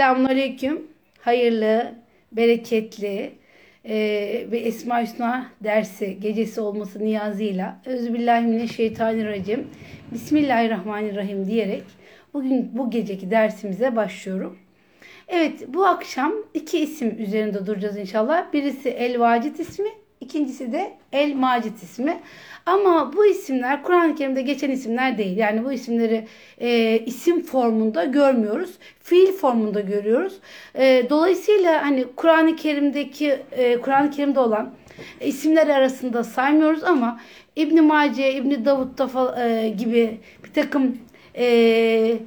Selamünaleyküm. Hayırlı, bereketli e, ve Esma Hüsna dersi gecesi olması niyazıyla Özbillahimineşşeytanirracim Bismillahirrahmanirrahim diyerek bugün bu geceki dersimize başlıyorum. Evet bu akşam iki isim üzerinde duracağız inşallah. Birisi El Vacit ismi, ikincisi de El Macit ismi. Ama bu isimler Kur'an-ı Kerim'de geçen isimler değil. Yani bu isimleri e, isim formunda görmüyoruz. Fiil formunda görüyoruz. E, dolayısıyla hani Kur'an-ı Kerim'deki e, Kur'an-ı Kerim'de olan isimler arasında saymıyoruz ama İbn Mace, İbn Davud e, gibi bir takım e,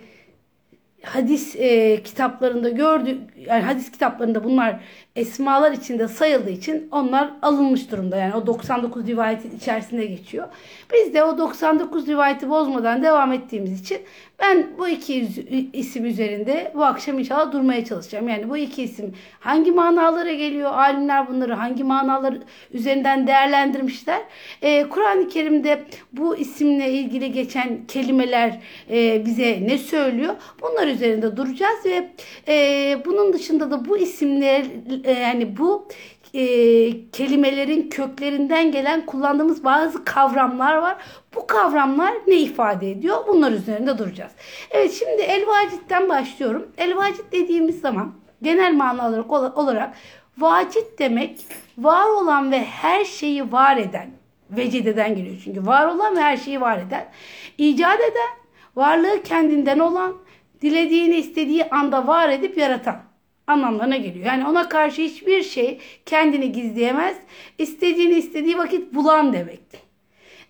hadis e, kitaplarında gördük yani hadis kitaplarında bunlar esmalar içinde sayıldığı için onlar alınmış durumda. Yani o 99 rivayetin içerisinde geçiyor. Biz de o 99 rivayeti bozmadan devam ettiğimiz için ben bu iki isim üzerinde bu akşam inşallah durmaya çalışacağım. Yani bu iki isim hangi manalara geliyor? Alimler bunları hangi manalar üzerinden değerlendirmişler? Ee, Kur'an-ı Kerim'de bu isimle ilgili geçen kelimeler e, bize ne söylüyor? Bunlar üzerinde duracağız ve e, bunun dışında da bu isimler yani bu e, kelimelerin köklerinden gelen kullandığımız bazı kavramlar var. Bu kavramlar ne ifade ediyor? Bunlar üzerinde duracağız. Evet şimdi el-vacitten başlıyorum. El-vacit dediğimiz zaman genel manalar olarak vacit demek var olan ve her şeyi var eden vecideden geliyor çünkü var olan ve her şeyi var eden icat eden varlığı kendinden olan dilediğini istediği anda var edip yaratan anlamlarına geliyor. Yani ona karşı hiçbir şey kendini gizleyemez. İstediğini istediği vakit bulan demektir.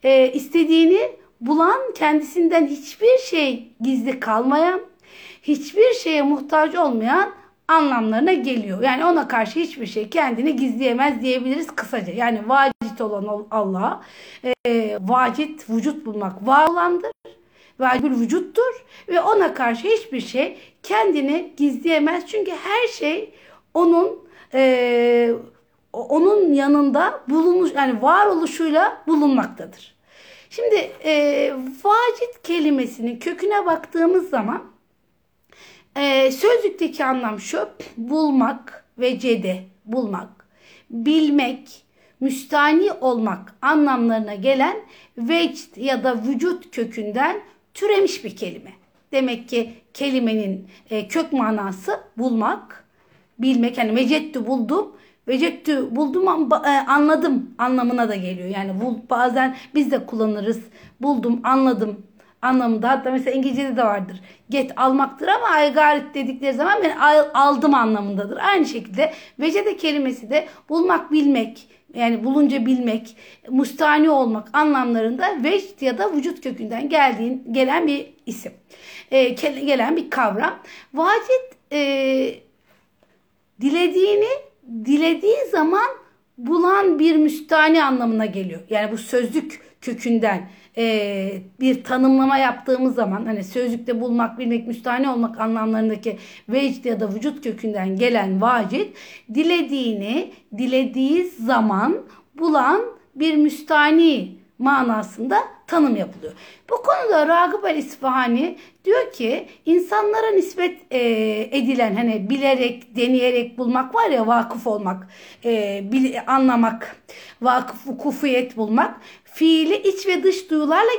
Ee, istediğini bulan kendisinden hiçbir şey gizli kalmayan, hiçbir şeye muhtaç olmayan anlamlarına geliyor. Yani ona karşı hiçbir şey kendini gizleyemez diyebiliriz kısaca. Yani vacit olan Allah, e, vacit vücut bulmak var olandır bir vücuttur ve ona karşı hiçbir şey kendini gizleyemez. Çünkü her şey onun e, onun yanında bulunmuş yani varoluşuyla bulunmaktadır. Şimdi e, vacit kelimesinin köküne baktığımız zaman e, sözlükteki anlam şu bulmak ve cede bulmak, bilmek, müstani olmak anlamlarına gelen vecd ya da vücut kökünden türemiş bir kelime. Demek ki kelimenin e, kök manası bulmak, bilmek. Yani vecettü buldum. Vecettü buldum e, anladım anlamına da geliyor. Yani bul, bazen biz de kullanırız. Buldum, anladım anlamında. Hatta mesela İngilizce'de de vardır. Get almaktır ama I got dedikleri zaman ben aldım anlamındadır. Aynı şekilde vecede kelimesi de bulmak, bilmek, yani bulunca bilmek, mustani olmak anlamlarında vecd ya da vücut kökünden geldiğin gelen bir isim. E, gelen bir kavram. Vacit e, dilediğini dilediği zaman bulan bir müstani anlamına geliyor. Yani bu sözlük kökünden e, bir tanımlama yaptığımız zaman hani sözlükte bulmak, bilmek, müstahane olmak anlamlarındaki vecd ya da vücut kökünden gelen vacit dilediğini dilediği zaman bulan bir müstahni manasında tanım yapılıyor. Bu konuda Ragıp el İsfahani diyor ki insanlara nispet e, edilen hani bilerek, deneyerek bulmak var ya vakıf olmak, e, bil, anlamak, vakıf, kufiyet bulmak fiili iç ve dış duyularla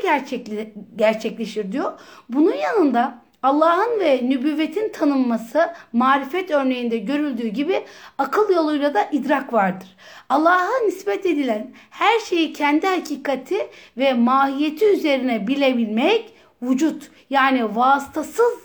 gerçekleşir diyor. Bunun yanında Allah'ın ve nübüvvetin tanınması marifet örneğinde görüldüğü gibi akıl yoluyla da idrak vardır. Allah'a nispet edilen her şeyi kendi hakikati ve mahiyeti üzerine bilebilmek vücut yani vasıtasız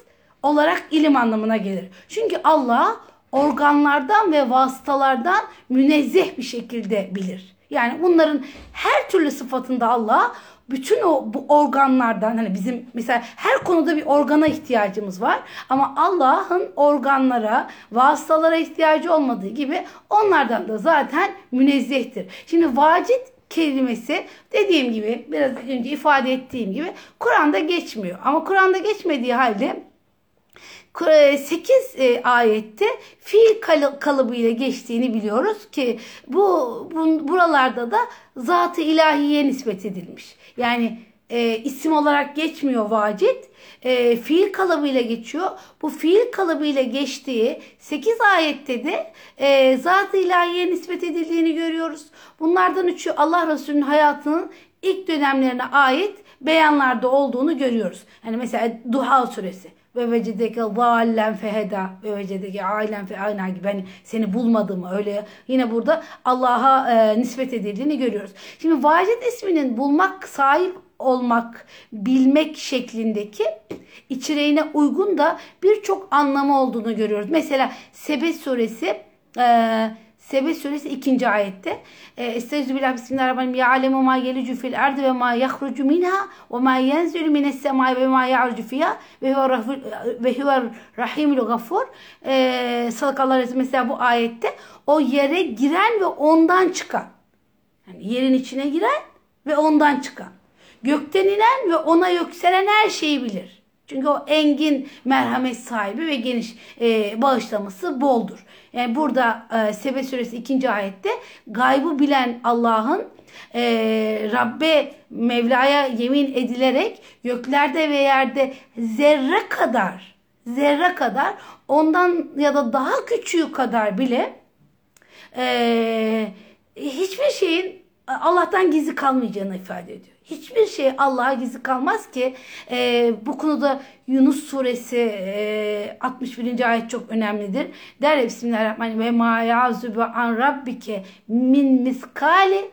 olarak ilim anlamına gelir. Çünkü Allah organlardan ve vasıtalardan münezzeh bir şekilde bilir. Yani bunların her türlü sıfatında Allah bütün o bu organlardan hani bizim mesela her konuda bir organa ihtiyacımız var ama Allah'ın organlara, vasıtalara ihtiyacı olmadığı gibi onlardan da zaten münezzehtir. Şimdi vacit kelimesi dediğim gibi biraz önce ifade ettiğim gibi Kur'an'da geçmiyor. Ama Kur'an'da geçmediği halde 8 e, ayette fiil kalıbı ile geçtiğini biliyoruz ki bu, bu buralarda da zatı ilahiye nispet edilmiş. Yani e, isim olarak geçmiyor vacit. E, fiil kalıbıyla geçiyor. Bu fiil kalıbıyla geçtiği 8 ayette de e, zat-ı ilahiye nispet edildiğini görüyoruz. Bunlardan üçü Allah Resulü'nün hayatının ilk dönemlerine ait beyanlarda olduğunu görüyoruz. Yani mesela Duha suresi ve vecedeke zallen feheda ve vecedeke ailen fe ayna gibi hani seni bulmadığımı öyle yine burada Allah'a e, nispet edildiğini görüyoruz. Şimdi vacid isminin bulmak, sahip olmak, bilmek şeklindeki içeriğine uygun da birçok anlamı olduğunu görüyoruz. Mesela Sebe suresi e, Sebe suresi 2. ayette e, Estaizu billah bismillahirrahmanirrahim Ya'lemu ma yelicu fil ardı ve ma yahrucu minha ve ma yenzülü mines semai ve ma ya'rucu fiyha ve huve rahimul gafur e, Sadakallah mesela bu ayette o yere giren ve ondan çıkan yani yerin içine giren ve ondan çıkan gökten inen ve ona yükselen her şeyi bilir. Çünkü o engin merhamet sahibi ve geniş e, bağışlaması boldur. Yani burada e, Sebe suresi 2. ayette gaybı bilen Allah'ın e, Rabbe Mevla'ya yemin edilerek göklerde ve yerde zerre kadar zerre kadar ondan ya da daha küçüğü kadar bile e, hiçbir şeyin Allah'tan gizli kalmayacağını ifade ediyor. Hiçbir şey Allah'a gizli kalmaz ki e, bu konuda Yunus suresi e, 61. ayet çok önemlidir. Der ya Bismillahirrahmanirrahim ve ma yazübe an rabbike min miskali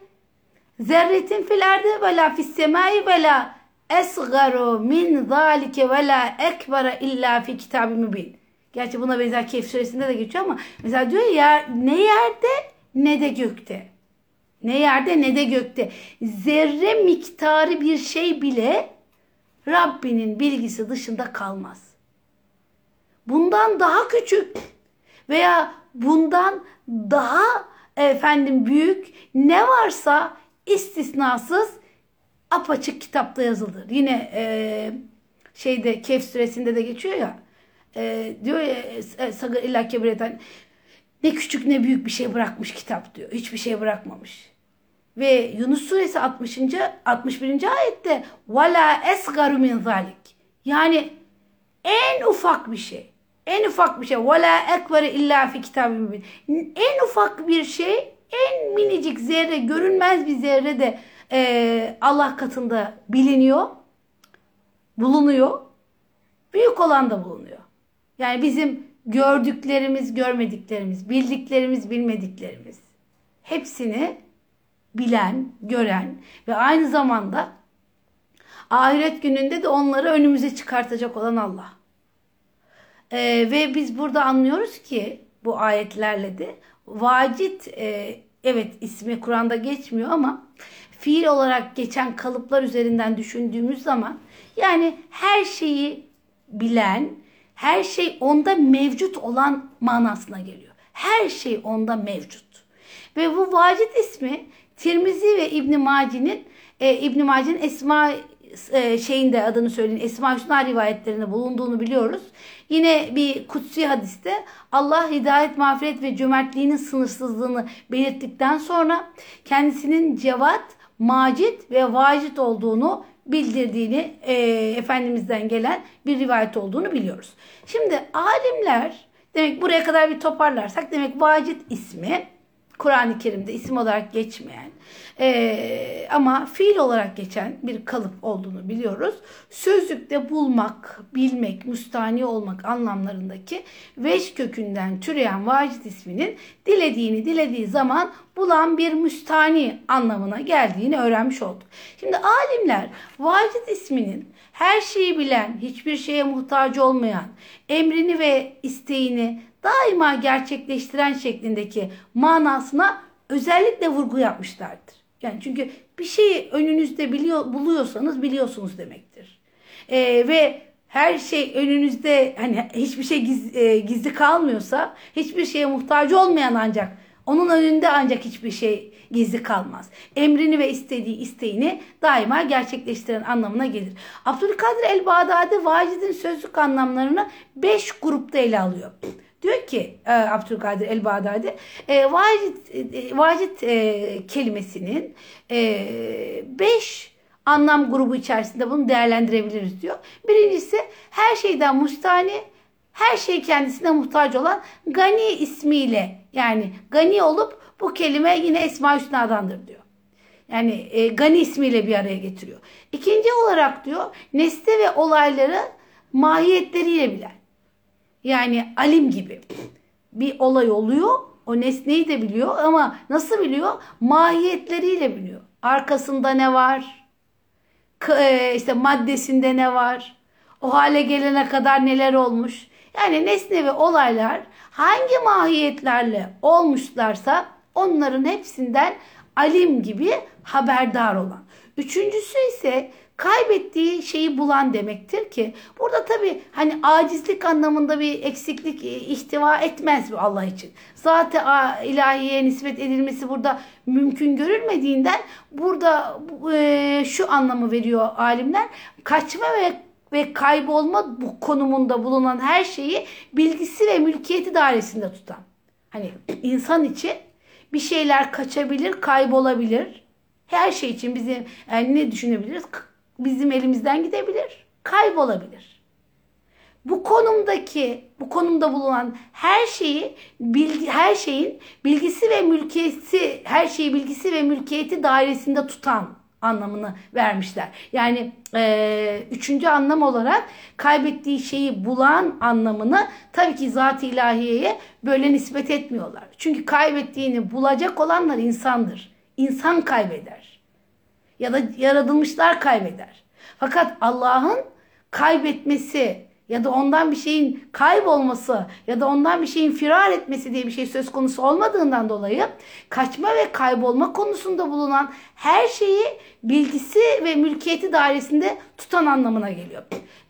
zerretin fil ardı ve la fis ve la esgaru min zalike ve la ekbara illa fi kitabı mübin. Gerçi buna benzer Kehf suresinde de geçiyor ama mesela diyor ya ne yerde ne de gökte. Ne yerde ne de gökte. Zerre miktarı bir şey bile Rabbinin bilgisi dışında kalmaz. Bundan daha küçük veya bundan daha efendim büyük ne varsa istisnasız apaçık kitapta yazılır. Yine e, şeyde Kehf suresinde de geçiyor ya e, diyor ya e, sagır illa kebireten ne küçük ne büyük bir şey bırakmış kitap diyor. Hiçbir şey bırakmamış. Ve Yunus suresi 60. 61. ayette wala esgaru min zalik. Yani en ufak bir şey. En ufak bir şey. Wala ekbere illa fi mübin. En ufak bir şey, en minicik zerre, görünmez bir zerre de e, Allah katında biliniyor, bulunuyor. Büyük olan da bulunuyor. Yani bizim gördüklerimiz, görmediklerimiz, bildiklerimiz, bilmediklerimiz hepsini bilen, gören ve aynı zamanda ahiret gününde de onları önümüze çıkartacak olan Allah. Ee, ve biz burada anlıyoruz ki bu ayetlerle de vacit e, evet ismi Kur'an'da geçmiyor ama fiil olarak geçen kalıplar üzerinden düşündüğümüz zaman yani her şeyi bilen, her şey onda mevcut olan manasına geliyor. Her şey onda mevcut. Ve bu vacit ismi Tirmizi ve İbn Maci'nin e, İbn Maci'nin Esma e, şeyinde adını söyleyin Esma Hüsna rivayetlerinde bulunduğunu biliyoruz. Yine bir kutsi hadiste Allah hidayet, mağfiret ve cömertliğinin sınırsızlığını belirttikten sonra kendisinin cevat, macit ve vacit olduğunu bildirdiğini e, Efendimiz'den gelen bir rivayet olduğunu biliyoruz. Şimdi alimler demek buraya kadar bir toparlarsak demek vacit ismi Kur'an-ı Kerim'de isim olarak geçmeyen e, ama fiil olarak geçen bir kalıp olduğunu biliyoruz. Sözlükte bulmak, bilmek, müstani olmak anlamlarındaki veş kökünden türeyen vacit isminin dilediğini dilediği zaman bulan bir müstani anlamına geldiğini öğrenmiş olduk. Şimdi alimler vacit isminin her şeyi bilen, hiçbir şeye muhtaç olmayan, emrini ve isteğini daima gerçekleştiren şeklindeki manasına özellikle vurgu yapmışlardır. Yani çünkü bir şeyi önünüzde biliyor, buluyorsanız biliyorsunuz demektir. Ee, ve her şey önünüzde hani hiçbir şey giz, e, gizli kalmıyorsa hiçbir şeye muhtaç olmayan ancak onun önünde ancak hiçbir şey gizli kalmaz. Emrini ve istediği isteğini daima gerçekleştiren anlamına gelir. Abdülkadir el-Bağdadi vacidin sözlük anlamlarını 5 grupta ele alıyor. Diyor ki e, Abdülkadir el-Bağdadi e, vacit, e, vacit e, kelimesinin 5 e, anlam grubu içerisinde bunu değerlendirebiliriz diyor. Birincisi her şeyden mustani, her şey kendisine muhtaç olan Gani ismiyle yani Gani olup bu kelime yine Esma Hüsna'dandır diyor. Yani e, Gani ismiyle bir araya getiriyor. İkinci olarak diyor nesne ve olayları mahiyetleriyle bilen. Yani alim gibi bir olay oluyor. O nesneyi de biliyor ama nasıl biliyor? Mahiyetleriyle biliyor. Arkasında ne var? E, işte maddesinde ne var? O hale gelene kadar neler olmuş? Yani nesne ve olaylar hangi mahiyetlerle olmuşlarsa onların hepsinden alim gibi haberdar olan. Üçüncüsü ise kaybettiği şeyi bulan demektir ki burada tabi hani acizlik anlamında bir eksiklik e, ihtiva etmez bu Allah için. Zaten ilahiye nispet edilmesi burada mümkün görülmediğinden burada e, şu anlamı veriyor alimler. Kaçma ve ve kaybolma bu konumunda bulunan her şeyi bilgisi ve mülkiyeti dairesinde tutan. Hani insan için bir şeyler kaçabilir, kaybolabilir. Her şey için bizim yani ne düşünebiliriz? Bizim elimizden gidebilir, kaybolabilir. Bu konumdaki, bu konumda bulunan her şeyi bilgi, her şeyin bilgisi ve mülkiyeti, her şeyi bilgisi ve mülkiyeti dairesinde tutan anlamını vermişler. Yani e, üçüncü anlam olarak kaybettiği şeyi bulan anlamını tabii ki zat-ı ilahiyeye böyle nispet etmiyorlar. Çünkü kaybettiğini bulacak olanlar insandır. İnsan kaybeder. Ya da yaratılmışlar kaybeder. Fakat Allah'ın kaybetmesi ya da ondan bir şeyin kaybolması ya da ondan bir şeyin firar etmesi diye bir şey söz konusu olmadığından dolayı kaçma ve kaybolma konusunda bulunan her şeyi bilgisi ve mülkiyeti dairesinde tutan anlamına geliyor.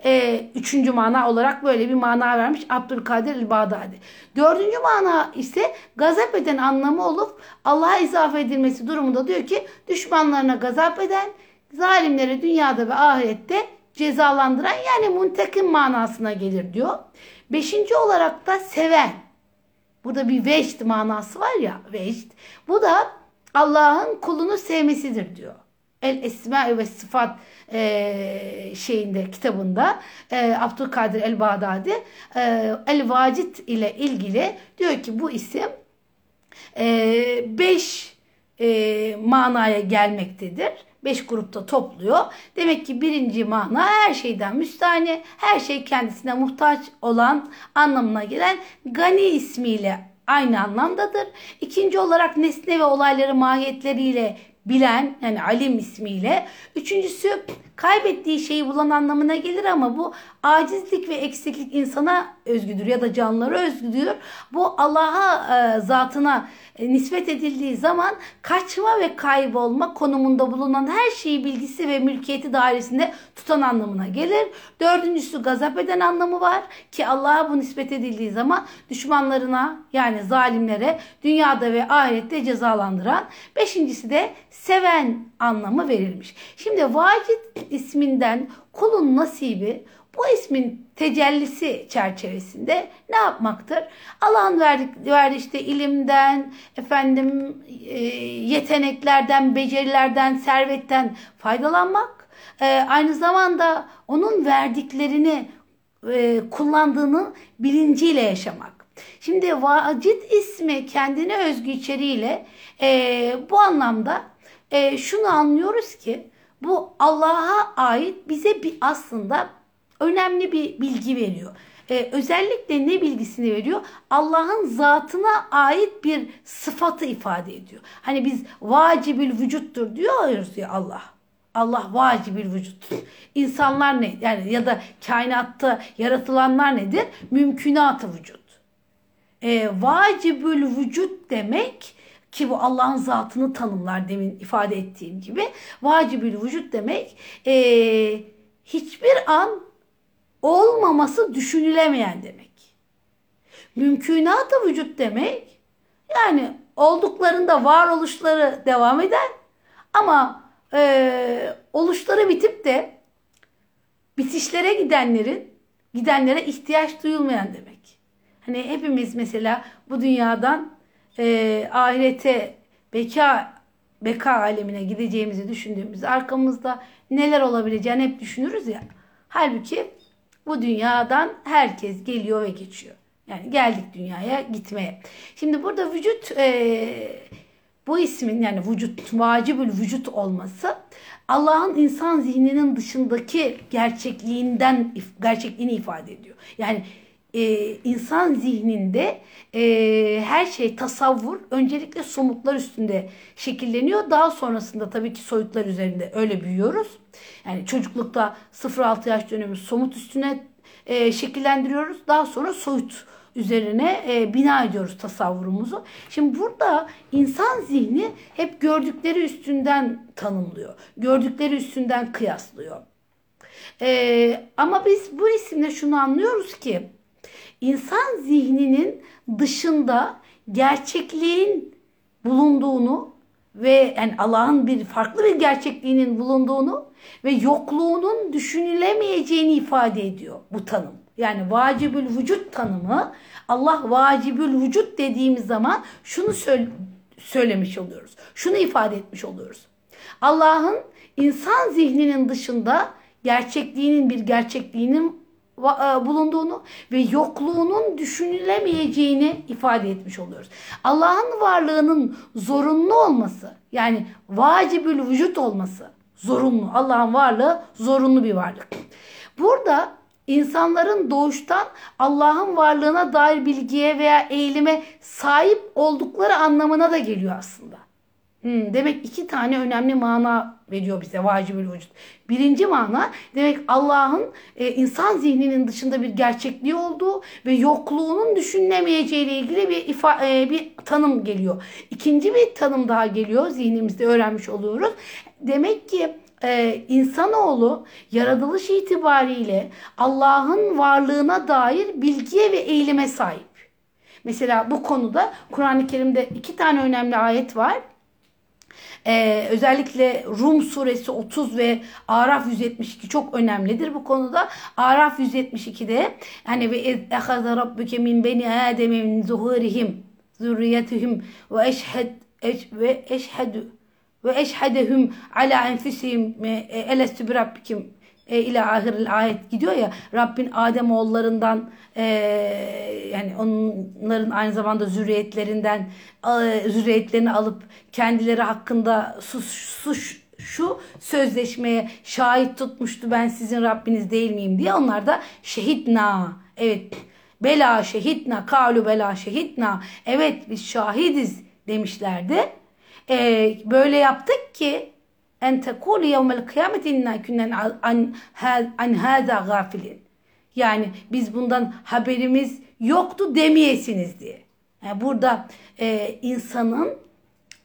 Ee, üçüncü mana olarak böyle bir mana vermiş Abdülkadir el-Bağdadi. Dördüncü mana ise gazap eden anlamı olup Allah'a izafe edilmesi durumunda diyor ki düşmanlarına gazap eden zalimleri dünyada ve ahirette cezalandıran yani muntekim manasına gelir diyor. Beşinci olarak da seven. Burada bir veşt manası var ya veşt. Bu da Allah'ın kulunu sevmesidir diyor. El Esma ve Sıfat e, şeyinde kitabında e, Abdülkadir El Bağdadi e, El Vacit ile ilgili diyor ki bu isim e, beş e, manaya gelmektedir beş grupta topluyor. Demek ki birinci mana her şeyden müstahane, her şey kendisine muhtaç olan anlamına gelen gani ismiyle aynı anlamdadır. İkinci olarak nesne ve olayları mahiyetleriyle bilen yani alim ismiyle. Üçüncüsü kaybettiği şeyi bulan anlamına gelir ama bu acizlik ve eksiklik insana özgüdür ya da canlılara özgüdür. Bu Allah'a e, zatına e, nispet edildiği zaman kaçma ve kaybolma konumunda bulunan her şeyi bilgisi ve mülkiyeti dairesinde tutan anlamına gelir. Dördüncüsü gazap eden anlamı var ki Allah'a bu nispet edildiği zaman düşmanlarına yani zalimlere dünyada ve ahirette cezalandıran. Beşincisi de seven anlamı verilmiş. Şimdi vacit isminden kulun nasibi bu ismin tecellisi çerçevesinde ne yapmaktır? Allah'ın verdik, verdiği işte ilimden, efendim e, yeteneklerden, becerilerden, servetten faydalanmak. E, aynı zamanda onun verdiklerini e, kullandığının bilinciyle yaşamak. Şimdi vacit ismi kendine özgü içeriğiyle e, bu anlamda e, şunu anlıyoruz ki bu Allah'a ait bize bir aslında önemli bir bilgi veriyor. Ee, özellikle ne bilgisini veriyor? Allah'ın zatına ait bir sıfatı ifade ediyor. Hani biz vacibül vücuttur diyoruz ya Allah. Allah vacibül vücuttur. İnsanlar ne? Yani ya da kainatta yaratılanlar nedir? Mümkünatı vücut. Ee, vacibül vücut demek ki bu Allah'ın zatını tanımlar demin ifade ettiğim gibi. Vacibül vücut demek e, hiçbir an olmaması düşünülemeyen demek. Mümkünatı vücut demek yani olduklarında varoluşları devam eder ama e, oluşları bitip de bitişlere gidenlerin gidenlere ihtiyaç duyulmayan demek. Hani hepimiz mesela bu dünyadan e, ahirete beka beka alemine gideceğimizi düşündüğümüzde arkamızda neler olabileceğini hep düşünürüz ya. Halbuki bu dünyadan herkes geliyor ve geçiyor. Yani geldik dünyaya gitmeye. Şimdi burada vücut e, bu ismin yani vücut vacibül vücut olması Allah'ın insan zihninin dışındaki gerçekliğinden gerçekliğini ifade ediyor. Yani e, insan zihninde e, her şey tasavvur öncelikle somutlar üstünde şekilleniyor. Daha sonrasında tabii ki soyutlar üzerinde öyle büyüyoruz. Yani çocuklukta 0-6 yaş dönemi somut üstüne e, şekillendiriyoruz. Daha sonra soyut üzerine e, bina ediyoruz tasavvurumuzu. Şimdi burada insan zihni hep gördükleri üstünden tanımlıyor. Gördükleri üstünden kıyaslıyor. E, ama biz bu isimle şunu anlıyoruz ki insan zihninin dışında gerçekliğin bulunduğunu ve yani Allah'ın bir farklı bir gerçekliğinin bulunduğunu ve yokluğunun düşünülemeyeceğini ifade ediyor bu tanım. Yani vacibül vücut tanımı Allah vacibül vücut dediğimiz zaman şunu söylemiş oluyoruz. Şunu ifade etmiş oluyoruz. Allah'ın insan zihninin dışında gerçekliğinin bir gerçekliğinin bulunduğunu ve yokluğunun düşünülemeyeceğini ifade etmiş oluyoruz. Allah'ın varlığının zorunlu olması yani vacibül vücut olması zorunlu. Allah'ın varlığı zorunlu bir varlık. Burada insanların doğuştan Allah'ın varlığına dair bilgiye veya eğilime sahip oldukları anlamına da geliyor aslında. Hmm, demek iki tane önemli mana veriyor bize vacibül vücut. Birinci mana demek Allah'ın e, insan zihninin dışında bir gerçekliği olduğu ve yokluğunun düşünülemeyeceği ile ilgili bir ifa, e, bir tanım geliyor. İkinci bir tanım daha geliyor zihnimizde öğrenmiş oluyoruz. Demek ki e, insanoğlu yaratılış itibariyle Allah'ın varlığına dair bilgiye ve eğilime sahip. Mesela bu konuda Kur'an-ı Kerim'de iki tane önemli ayet var. Ee, özellikle Rum suresi 30 ve Araf 172 çok önemlidir bu konuda. Araf 172'de hani ve ehaza rabbuke min beni ademe min zuhurihim zürriyetihim ve eşhed eş, ve eşhedü ve eşhedehum ala enfusihim e, elestü bi rabbikim e, ila ahiril ayet gidiyor ya Rabbin Adem oğullarından e, yani onların aynı zamanda zürriyetlerinden e, zürriyetlerini alıp kendileri hakkında sus, sus şu sözleşmeye şahit tutmuştu ben sizin Rabbiniz değil miyim? diye. Onlar da şehitna. Evet bela şehitna kalu bela şehitna. Evet biz şahidiz. demişlerdi. Ee, böyle yaptık ki en tekulu yevmel kıyameti inna künnen an, an hâzâ gafilin. Yani biz bundan haberimiz yoktu demeyesiniz diye. Yani burada e, insanın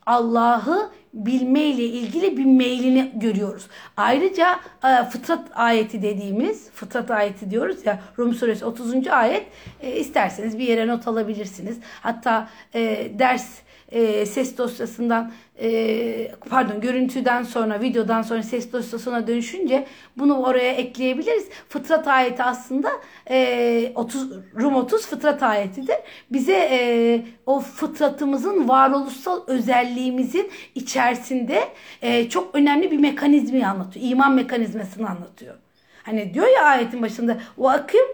Allah'ı bilmeyle ilgili bir meylini görüyoruz. Ayrıca e, fıtrat ayeti dediğimiz, fıtrat ayeti diyoruz ya Rum suresi 30. ayet e, isterseniz bir yere not alabilirsiniz. Hatta e, ders e, ses dosyasından e, pardon görüntüden sonra videodan sonra ses dosyasına dönüşünce bunu oraya ekleyebiliriz. Fıtrat ayeti aslında e, 30 Rum 30 fıtrat ayetidir. Bize e, o fıtratımızın varoluşsal özelliğimizin içerisinde e, çok önemli bir mekanizmayı anlatıyor. İman mekanizmasını anlatıyor. Hani diyor ya ayetin başında ve akim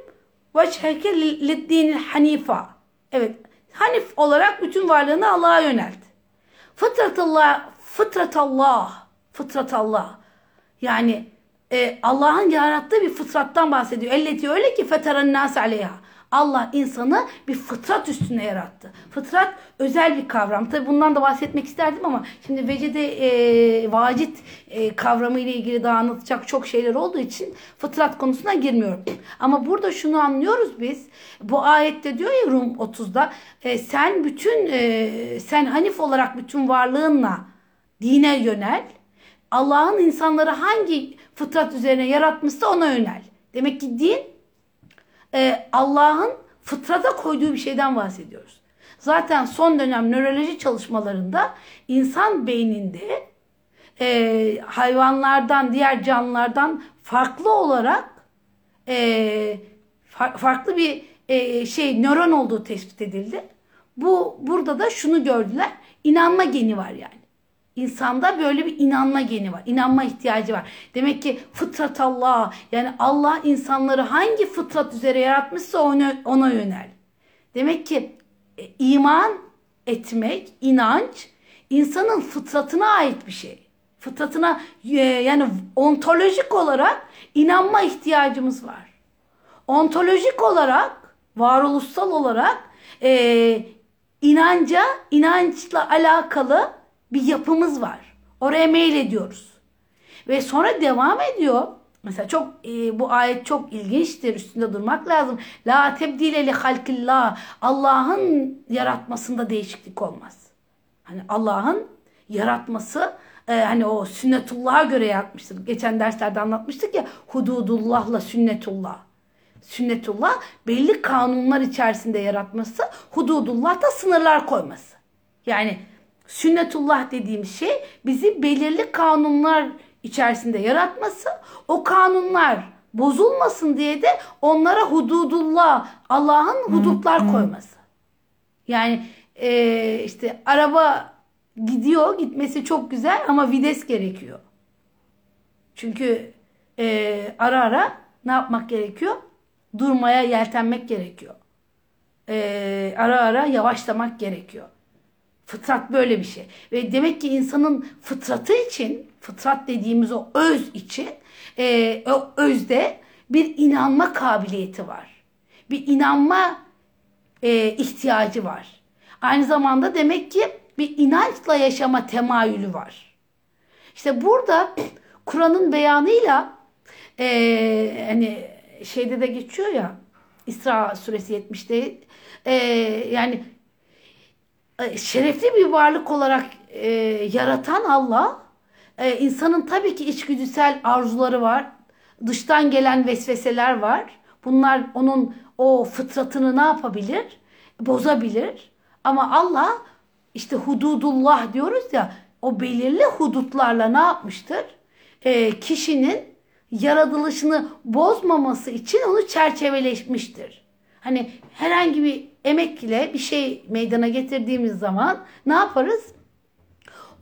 veçheke lid hanifa. Evet Hanif olarak bütün varlığını Allah'a yönelt. Fıtratallah, fıtratallah, fıtratallah. Yani e, Allah'ın yarattığı bir fıtrattan bahsediyor. Elleti öyle ki feteren nas aleyha. Allah insanı bir fıtrat üstüne yarattı. Fıtrat özel bir kavram. Tabi bundan da bahsetmek isterdim ama şimdi vecede e, vacit e, kavramı ile ilgili daha anlatacak çok şeyler olduğu için fıtrat konusuna girmiyorum. Ama burada şunu anlıyoruz biz. Bu ayette diyor ya Rum 30'da e, sen bütün e, sen Hanif olarak bütün varlığınla dine yönel. Allah'ın insanları hangi fıtrat üzerine yaratmışsa ona yönel. Demek ki din e, Allah'ın fıtrata koyduğu bir şeyden bahsediyoruz. Zaten son dönem nöroloji çalışmalarında insan beyninde e, hayvanlardan, diğer canlılardan farklı olarak e, far, farklı bir e, şey nöron olduğu tespit edildi. Bu burada da şunu gördüler. İnanma geni var yani. İnsanda böyle bir inanma geni var. İnanma ihtiyacı var. Demek ki fıtrat Allah yani Allah insanları hangi fıtrat üzere yaratmışsa ona, ona yönel. Demek ki e, iman etmek, inanç insanın fıtratına ait bir şey. Fıtratına e, yani ontolojik olarak inanma ihtiyacımız var. Ontolojik olarak, varoluşsal olarak e, inanca, inançla alakalı bir yapımız var. Oraya mail ediyoruz. Ve sonra devam ediyor. Mesela çok e, bu ayet çok ilginçtir. Üstünde durmak lazım. La tebdile li halkillah. Allah'ın yaratmasında değişiklik olmaz. Hani Allah'ın yaratması e, hani o sünnetullah'a göre yaratmıştır. Geçen derslerde anlatmıştık ya hududullahla sünnetullah. Sünnetullah belli kanunlar içerisinde yaratması, hududullah da sınırlar koyması. Yani sünnetullah dediğimiz şey bizi belirli kanunlar içerisinde yaratması, o kanunlar bozulmasın diye de onlara hududullah, Allah'ın hudutlar koyması. Yani e, işte araba gidiyor, gitmesi çok güzel ama vides gerekiyor. Çünkü e, ara ara ne yapmak gerekiyor? Durmaya yeltenmek gerekiyor. E, ara ara yavaşlamak gerekiyor. Fıtrat böyle bir şey. Ve demek ki insanın fıtratı için, fıtrat dediğimiz o öz için, e, o özde bir inanma kabiliyeti var. Bir inanma e, ihtiyacı var. Aynı zamanda demek ki bir inançla yaşama temayülü var. İşte burada Kur'an'ın beyanıyla e, hani şeyde de geçiyor ya İsra suresi 70'te e, yani şerefli bir varlık olarak e, yaratan Allah e, insanın tabii ki içgüdüsel arzuları var. Dıştan gelen vesveseler var. Bunlar onun o fıtratını ne yapabilir? Bozabilir. Ama Allah işte hududullah diyoruz ya o belirli hudutlarla ne yapmıştır? E, kişinin yaratılışını bozmaması için onu çerçeveleşmiştir. Hani herhangi bir emek ile bir şey meydana getirdiğimiz zaman ne yaparız?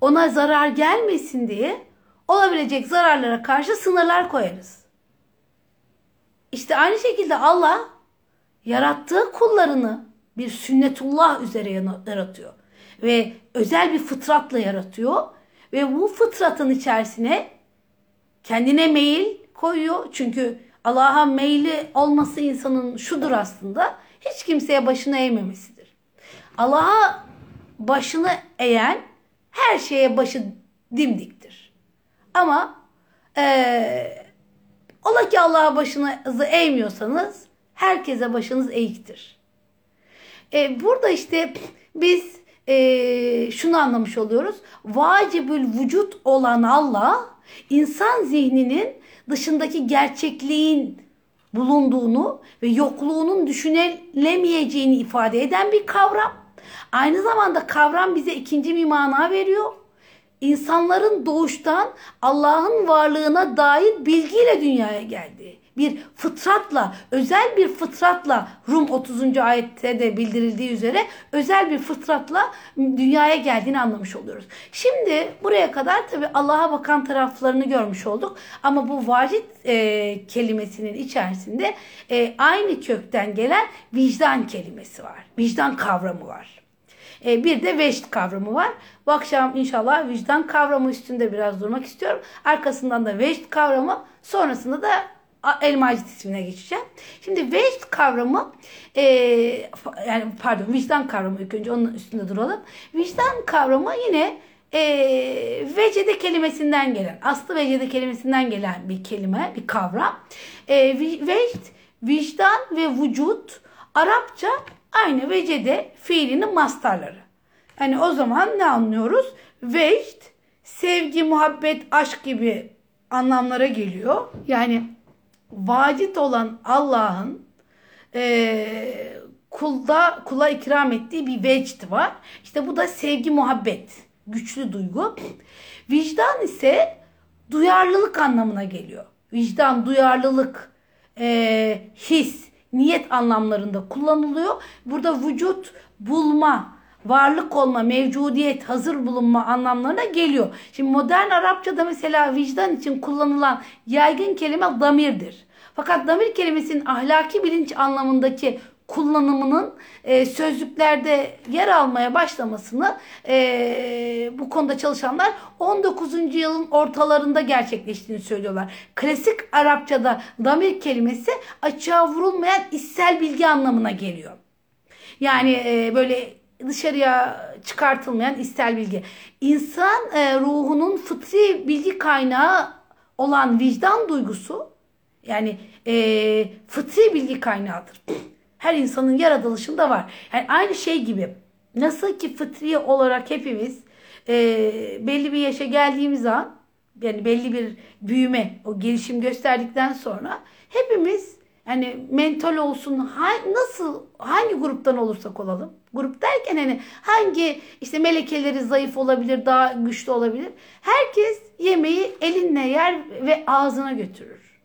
Ona zarar gelmesin diye olabilecek zararlara karşı sınırlar koyarız. İşte aynı şekilde Allah yarattığı kullarını bir sünnetullah üzere yaratıyor. Ve özel bir fıtratla yaratıyor. Ve bu fıtratın içerisine kendine meyil koyuyor. Çünkü Allah'a meyli olması insanın şudur aslında. Hiç kimseye başını eğmemesidir. Allah'a başını eğen her şeye başı dimdiktir. Ama ee, ola ki Allah'a başınızı eğmiyorsanız herkese başınız eğiktir. E, burada işte biz e, şunu anlamış oluyoruz. Vacibül vücut olan Allah insan zihninin dışındaki gerçekliğin bulunduğunu ve yokluğunun düşünülemeyeceğini ifade eden bir kavram. Aynı zamanda kavram bize ikinci bir mana veriyor. İnsanların doğuştan Allah'ın varlığına dair bilgiyle dünyaya geldi bir fıtratla, özel bir fıtratla Rum 30. ayette de bildirildiği üzere özel bir fıtratla dünyaya geldiğini anlamış oluyoruz. Şimdi buraya kadar tabi Allah'a bakan taraflarını görmüş olduk. Ama bu vacit e, kelimesinin içerisinde e, aynı kökten gelen vicdan kelimesi var. Vicdan kavramı var. E, bir de veşt kavramı var. Bu akşam inşallah vicdan kavramı üstünde biraz durmak istiyorum. Arkasından da veşt kavramı, sonrasında da Elmacit ismine geçeceğim. Şimdi vecd kavramı e, yani pardon vicdan kavramı ilk önce onun üstünde duralım. Vicdan kavramı yine e, vecede kelimesinden gelen, aslı vecede kelimesinden gelen bir kelime, bir kavram. E, vecd, vicdan ve vücut Arapça aynı vecede fiilinin mastarları. Yani o zaman ne anlıyoruz? Vecd, sevgi, muhabbet, aşk gibi anlamlara geliyor. Yani vacit olan Allah'ın e, kulda kula ikram ettiği bir vecd var. İşte bu da sevgi, muhabbet, güçlü duygu. Vicdan ise duyarlılık anlamına geliyor. Vicdan, duyarlılık, e, his, niyet anlamlarında kullanılıyor. Burada vücut, bulma, varlık olma, mevcudiyet, hazır bulunma anlamlarına geliyor. Şimdi modern Arapçada mesela vicdan için kullanılan yaygın kelime damirdir. Fakat damir kelimesinin ahlaki bilinç anlamındaki kullanımının e, sözlüklerde yer almaya başlamasını e, bu konuda çalışanlar 19. yılın ortalarında gerçekleştiğini söylüyorlar. Klasik Arapçada damir kelimesi açığa vurulmayan içsel bilgi anlamına geliyor. Yani e, böyle dışarıya çıkartılmayan içsel bilgi. İnsan e, ruhunun fıtri bilgi kaynağı olan vicdan duygusu yani e, fıtri bilgi kaynağıdır. Her insanın yaratılışında var. Yani aynı şey gibi. Nasıl ki fıtri olarak hepimiz e, belli bir yaşa geldiğimiz an yani belli bir büyüme, o gelişim gösterdikten sonra hepimiz yani mental olsun ha, nasıl hangi gruptan olursak olalım. Grup derken hani hangi işte melekeleri zayıf olabilir daha güçlü olabilir. Herkes yemeği elinle yer ve ağzına götürür.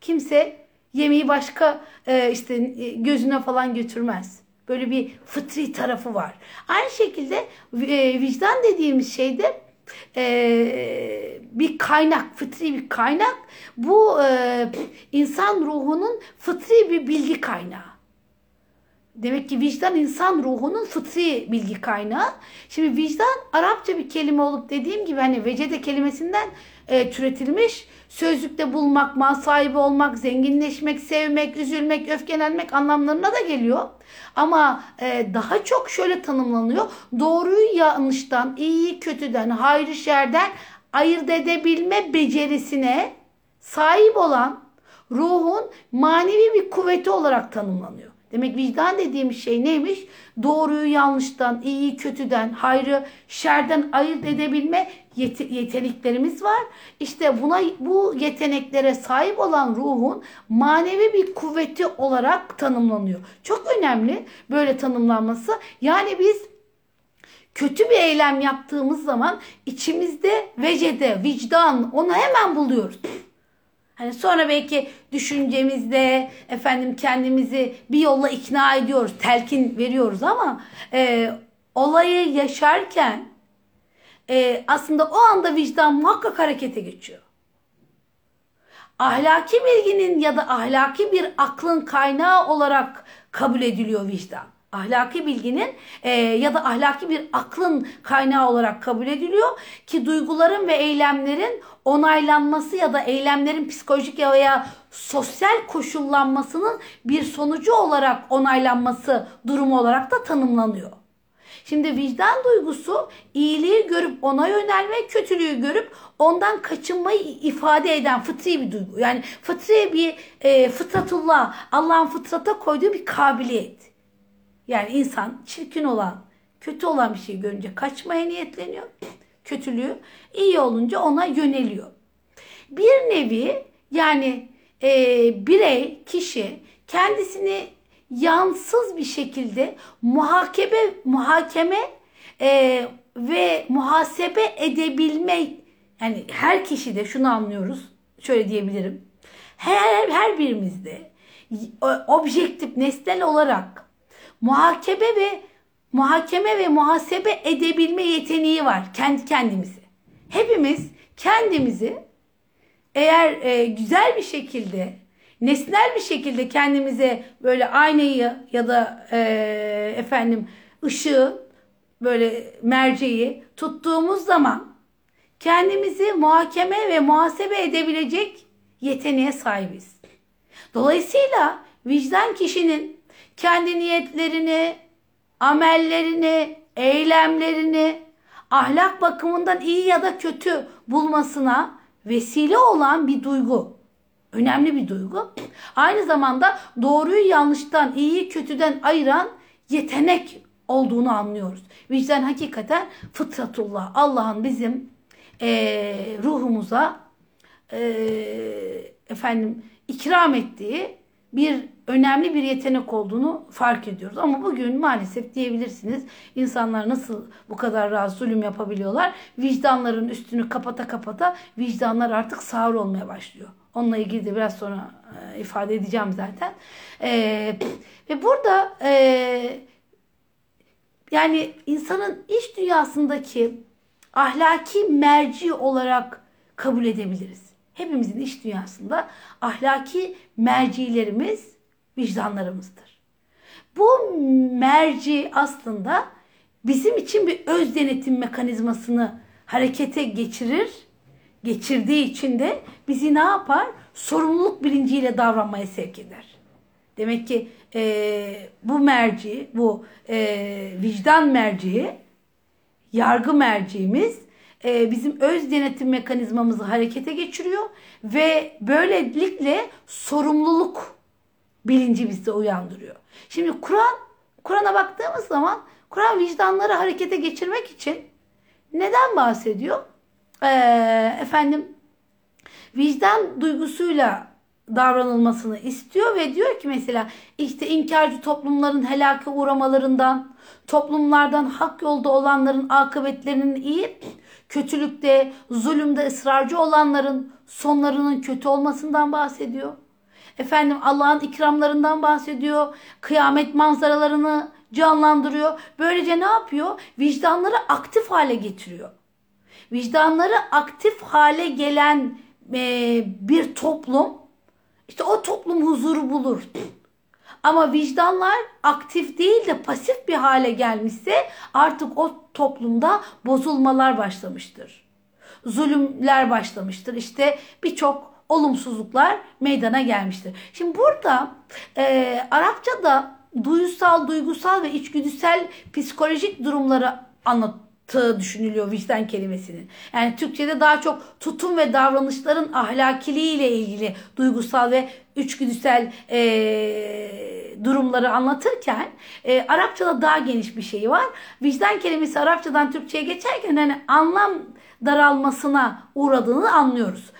Kimse yemeği başka e, işte e, gözüne falan götürmez. Böyle bir fıtri tarafı var. Aynı şekilde e, vicdan dediğimiz şeyde e, bir kaynak, fıtri bir kaynak. Bu e, insan ruhunun fıtri bir bilgi kaynağı. Demek ki vicdan insan ruhunun fıtri bilgi kaynağı. Şimdi vicdan Arapça bir kelime olup dediğim gibi hani vecede kelimesinden e, türetilmiş. Sözlükte bulmak, mal sahibi olmak, zenginleşmek, sevmek, üzülmek, öfkelenmek anlamlarına da geliyor. Ama e, daha çok şöyle tanımlanıyor. Doğruyu yanlıştan, iyiyi kötüden, hayrı şerden ayırt edebilme becerisine sahip olan ruhun manevi bir kuvveti olarak tanımlanıyor. Demek vicdan dediğimiz şey neymiş? Doğruyu yanlıştan, iyiyi kötüden, hayrı şerden ayırt edebilme yet- yeteneklerimiz var. İşte buna bu yeteneklere sahip olan ruhun manevi bir kuvveti olarak tanımlanıyor. Çok önemli böyle tanımlanması. Yani biz kötü bir eylem yaptığımız zaman içimizde vecede, vicdan onu hemen buluyoruz. Hani sonra belki düşüncemizde efendim kendimizi bir yolla ikna ediyoruz, telkin veriyoruz ama e, olayı yaşarken e, aslında o anda vicdan muhakkak harekete geçiyor. Ahlaki bilginin ya da ahlaki bir aklın kaynağı olarak kabul ediliyor vicdan ahlaki bilginin e, ya da ahlaki bir aklın kaynağı olarak kabul ediliyor ki duyguların ve eylemlerin onaylanması ya da eylemlerin psikolojik ya veya sosyal koşullanmasının bir sonucu olarak onaylanması durumu olarak da tanımlanıyor. Şimdi vicdan duygusu iyiliği görüp ona yönelme, kötülüğü görüp ondan kaçınmayı ifade eden fıtri bir duygu. Yani fıtri bir e, fıtratullah, Allah'ın fıtrata koyduğu bir kabiliyet. Yani insan çirkin olan, kötü olan bir şey görünce kaçmaya niyetleniyor. Kötülüğü iyi olunca ona yöneliyor. Bir nevi yani e, birey, kişi kendisini yansız bir şekilde muhakeme, muhakeme e, ve muhasebe edebilme yani her kişide şunu anlıyoruz. Şöyle diyebilirim. Her, her birimizde objektif, nesnel olarak muhakeme ve muhakeme ve muhasebe edebilme yeteneği var kendi kendimizi. Hepimiz kendimizi eğer e, güzel bir şekilde nesnel bir şekilde kendimize böyle aynayı ya da e, efendim ışığı böyle merceği tuttuğumuz zaman kendimizi muhakeme ve muhasebe edebilecek yeteneğe sahibiz. Dolayısıyla vicdan kişinin kendi niyetlerini, amellerini, eylemlerini ahlak bakımından iyi ya da kötü bulmasına vesile olan bir duygu. Önemli bir duygu. Aynı zamanda doğruyu yanlıştan, iyiyi kötüden ayıran yetenek olduğunu anlıyoruz. Vicdan hakikaten fıtratullah. Allah'ın bizim e, ruhumuza e, efendim ikram ettiği bir önemli bir yetenek olduğunu fark ediyoruz. Ama bugün maalesef diyebilirsiniz insanlar nasıl bu kadar rahat zulüm yapabiliyorlar? Vicdanların üstünü kapata kapata vicdanlar artık sağır olmaya başlıyor. Onunla ilgili de biraz sonra e, ifade edeceğim zaten. E, ve burada e, yani insanın iç dünyasındaki ahlaki merci olarak kabul edebiliriz. Hepimizin iç dünyasında ahlaki mercilerimiz vicdanlarımızdır. Bu merci aslında bizim için bir öz denetim mekanizmasını harekete geçirir. Geçirdiği için de bizi ne yapar? Sorumluluk bilinciyle davranmaya sevk eder. Demek ki e, bu merci, bu e, vicdan merciği, yargı merciğimiz e, bizim öz denetim mekanizmamızı harekete geçiriyor ve böylelikle sorumluluk bilinci bizde uyandırıyor. Şimdi Kur'an, Kur'an'a baktığımız zaman Kur'an vicdanları harekete geçirmek için neden bahsediyor? Ee, efendim vicdan duygusuyla davranılmasını istiyor ve diyor ki mesela işte inkarcı toplumların helake uğramalarından, toplumlardan hak yolda olanların akıbetlerinin iyi, kötülükte, zulümde ısrarcı olanların sonlarının kötü olmasından bahsediyor. Efendim Allah'ın ikramlarından bahsediyor. Kıyamet manzaralarını canlandırıyor. Böylece ne yapıyor? Vicdanları aktif hale getiriyor. Vicdanları aktif hale gelen e, bir toplum işte o toplum huzuru bulur. Ama vicdanlar aktif değil de pasif bir hale gelmişse artık o toplumda bozulmalar başlamıştır. Zulümler başlamıştır. İşte birçok olumsuzluklar meydana gelmiştir. Şimdi burada e, Arapçada duysal, duygusal ve içgüdüsel psikolojik durumları anlattığı düşünülüyor vicdan kelimesinin. Yani Türkçe'de daha çok tutum ve davranışların ahlakiliği ile ilgili duygusal ve içgüdüsel e, durumları anlatırken e, Arapçada daha geniş bir şey var. Vicdan kelimesi Arapçadan Türkçe'ye geçerken hani anlam daralmasına uğradığını anlıyoruz.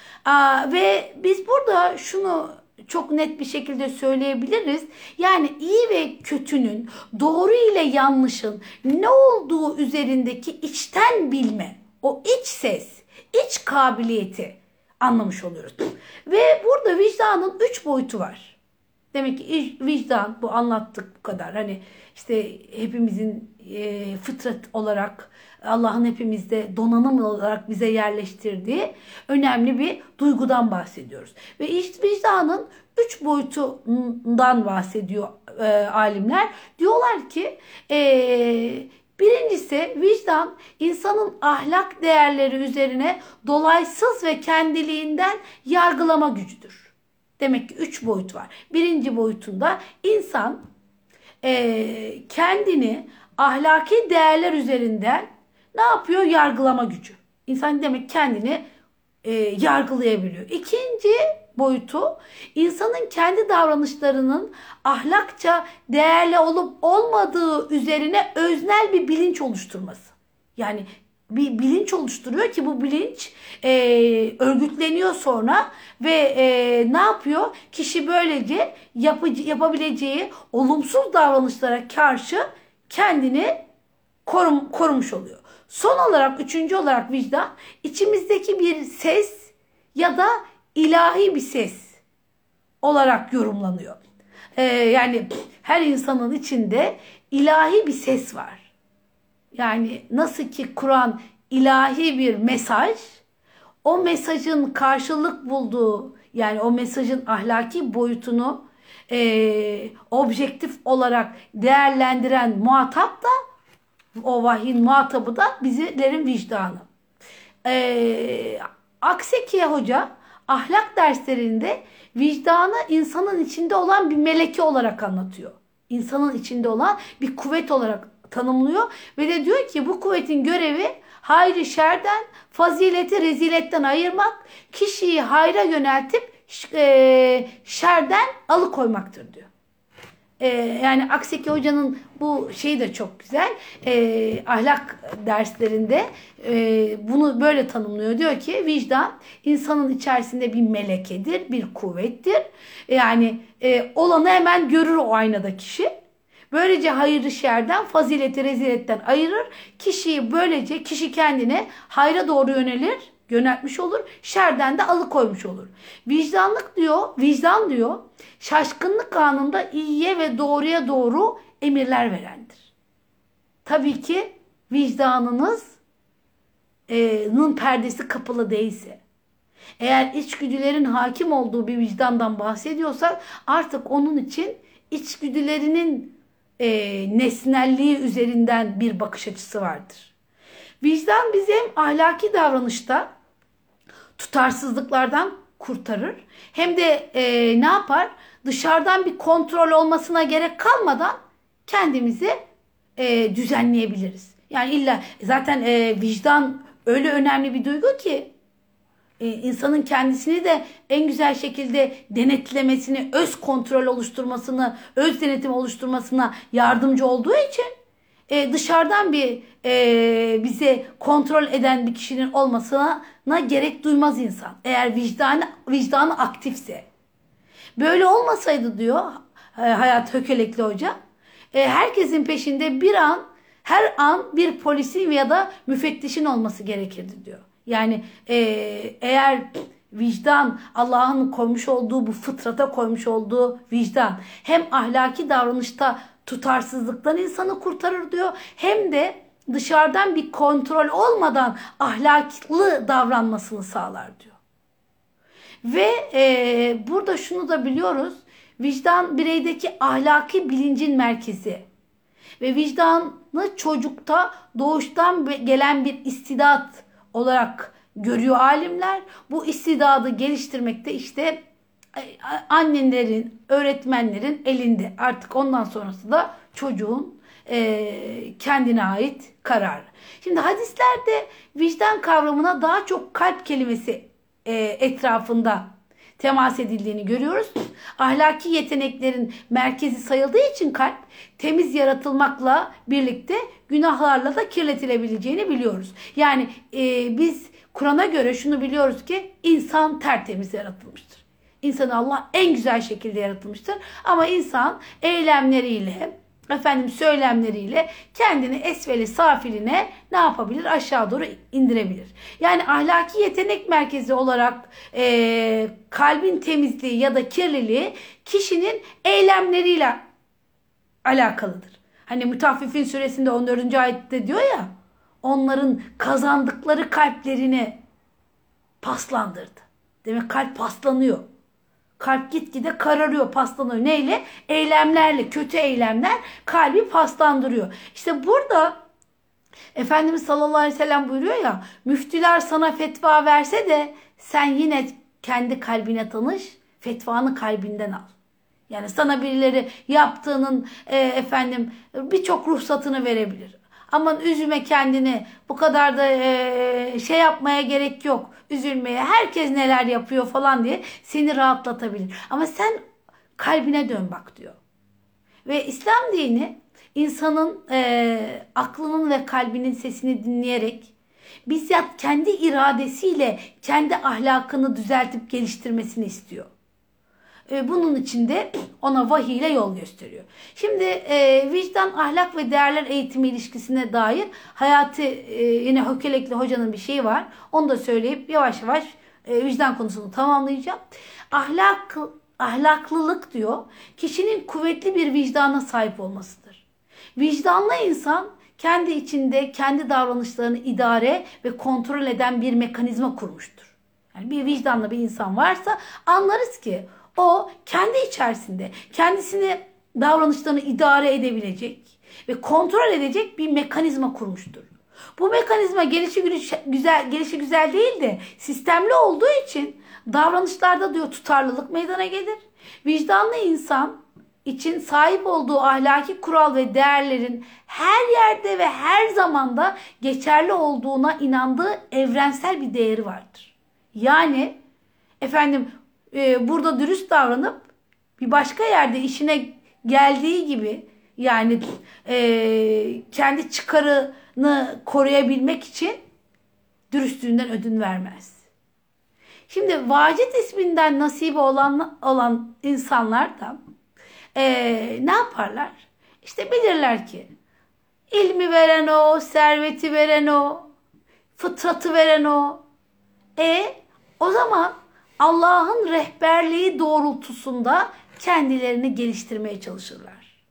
Ve biz burada şunu çok net bir şekilde söyleyebiliriz. Yani iyi ve kötünün, doğru ile yanlışın ne olduğu üzerindeki içten bilme, o iç ses, iç kabiliyeti anlamış oluyoruz. Ve burada vicdanın üç boyutu var. Demek ki vicdan bu anlattık bu kadar. Hani işte hepimizin e, fıtrat olarak Allah'ın hepimizde donanım olarak bize yerleştirdiği önemli bir duygudan bahsediyoruz. Ve işte vicdanın üç boyutundan bahsediyor e, alimler. Diyorlar ki e, birincisi vicdan insanın ahlak değerleri üzerine dolaysız ve kendiliğinden yargılama gücüdür. Demek ki üç boyut var. Birinci boyutunda insan e, kendini ahlaki değerler üzerinden ne yapıyor? Yargılama gücü. İnsan demek kendini e, yargılayabiliyor. İkinci boyutu insanın kendi davranışlarının ahlakça değerli olup olmadığı üzerine öznel bir bilinç oluşturması. Yani bir bilinç oluşturuyor ki bu bilinç e, örgütleniyor sonra ve e, ne yapıyor? Kişi böylece yapıcı, yapabileceği olumsuz davranışlara karşı kendini korum, korumuş oluyor. Son olarak üçüncü olarak vicdan içimizdeki bir ses ya da ilahi bir ses olarak yorumlanıyor. Ee, yani her insanın içinde ilahi bir ses var. Yani nasıl ki Kur'an ilahi bir mesaj, o mesajın karşılık bulduğu yani o mesajın ahlaki boyutunu e, objektif olarak değerlendiren muhatap da o vahyin muhatabı da bizlerin vicdanı. E, Akseki Hoca ahlak derslerinde vicdanı insanın içinde olan bir meleke olarak anlatıyor. İnsanın içinde olan bir kuvvet olarak tanımlıyor ve de diyor ki bu kuvvetin görevi hayrı şerden, fazileti reziletten ayırmak, kişiyi hayra yöneltip e, şerden alıkoymaktır diyor. E, yani Akseki Hoca'nın bu şeyi de çok güzel. E, ahlak derslerinde e, bunu böyle tanımlıyor. Diyor ki vicdan insanın içerisinde bir melekedir, bir kuvvettir. Yani e, olanı hemen görür o aynada kişi. Böylece hayırlı şerden, fazileti reziletten ayırır. Kişiyi böylece kişi kendine hayra doğru yönelir, yöneltmiş olur. Şerden de alıkoymuş olur. Vicdanlık diyor, vicdan diyor, şaşkınlık anında iyiye ve doğruya doğru emirler verendir. Tabii ki vicdanınızın perdesi kapalı değilse. Eğer içgüdülerin hakim olduğu bir vicdandan bahsediyorsak artık onun için içgüdülerinin e, nesnelliği üzerinden bir bakış açısı vardır. Vicdan bizi hem ahlaki davranışta tutarsızlıklardan kurtarır hem de e, ne yapar? Dışarıdan bir kontrol olmasına gerek kalmadan kendimizi e, düzenleyebiliriz. Yani illa zaten e, vicdan öyle önemli bir duygu ki e, insanın kendisini de en güzel şekilde denetlemesini, öz kontrol oluşturmasını, öz denetim oluşturmasına yardımcı olduğu için e, dışarıdan bir e, bize kontrol eden bir kişinin olmasına gerek duymaz insan. Eğer vicdanı, vicdanı aktifse. Böyle olmasaydı diyor e, Hayat Hökelekli Hoca, e, herkesin peşinde bir an, her an bir polisin ya da müfettişin olması gerekirdi diyor. Yani e, eğer vicdan Allah'ın koymuş olduğu bu fıtrata koymuş olduğu vicdan hem ahlaki davranışta tutarsızlıktan insanı kurtarır diyor hem de dışarıdan bir kontrol olmadan ahlaklı davranmasını sağlar diyor. Ve e, burada şunu da biliyoruz. Vicdan bireydeki ahlaki bilincin merkezi. Ve vicdanı çocukta doğuştan gelen bir istidat olarak görüyor alimler. Bu istidadı geliştirmekte işte annelerin, öğretmenlerin elinde. Artık ondan sonrası da çocuğun e, kendine ait karar. Şimdi hadislerde vicdan kavramına daha çok kalp kelimesi e, etrafında temas edildiğini görüyoruz. Ahlaki yeteneklerin merkezi sayıldığı için kalp temiz yaratılmakla birlikte günahlarla da kirletilebileceğini biliyoruz. Yani e, biz Kur'an'a göre şunu biliyoruz ki insan tertemiz yaratılmıştır. İnsanı Allah en güzel şekilde yaratılmıştır. Ama insan eylemleriyle, efendim söylemleriyle kendini esveli safiline ne yapabilir? Aşağı doğru indirebilir. Yani ahlaki yetenek merkezi olarak e, kalbin temizliği ya da kirliliği kişinin eylemleriyle alakalıdır. Hani Mütaffifin suresinde 14. ayette diyor ya onların kazandıkları kalplerini paslandırdı. Demek kalp paslanıyor. Kalp gitgide kararıyor, paslanıyor. Neyle? Eylemlerle, kötü eylemler kalbi paslandırıyor. İşte burada Efendimiz sallallahu aleyhi ve sellem buyuruyor ya müftüler sana fetva verse de sen yine kendi kalbine tanış, fetvanı kalbinden al. Yani sana birileri yaptığının e, efendim birçok ruhsatını verebilir. Aman üzüme kendini. Bu kadar da e, şey yapmaya gerek yok. Üzülmeye. Herkes neler yapıyor falan diye seni rahatlatabilir. Ama sen kalbine dön bak diyor. Ve İslam dini insanın e, aklının ve kalbinin sesini dinleyerek bizzat kendi iradesiyle kendi ahlakını düzeltip geliştirmesini istiyor. E, bunun için de ona vahiy ile yol gösteriyor. Şimdi e, vicdan, ahlak ve değerler eğitimi ilişkisine dair hayatı e, yine Hökelekli hocanın bir şeyi var. Onu da söyleyip yavaş yavaş e, vicdan konusunu tamamlayacağım. Ahlak ahlaklılık diyor kişinin kuvvetli bir vicdana sahip olmasıdır. Vicdanlı insan kendi içinde kendi davranışlarını idare ve kontrol eden bir mekanizma kurmuştur. Yani bir vicdanlı bir insan varsa anlarız ki o kendi içerisinde kendisini davranışlarını idare edebilecek ve kontrol edecek bir mekanizma kurmuştur. Bu mekanizma gelişi güzel, gelişi güzel değil de sistemli olduğu için davranışlarda diyor tutarlılık meydana gelir. Vicdanlı insan için sahip olduğu ahlaki kural ve değerlerin her yerde ve her zamanda geçerli olduğuna inandığı evrensel bir değeri vardır. Yani efendim e, burada dürüst davranıp bir başka yerde işine geldiği gibi yani e, kendi çıkarını koruyabilmek için dürüstlüğünden ödün vermez. Şimdi vacit isminden nasibi olan olan insanlar da e, ne yaparlar? İşte bilirler ki ilmi veren o, serveti veren o, fıtratı veren o. E o zaman Allah'ın rehberliği doğrultusunda kendilerini geliştirmeye çalışırlar.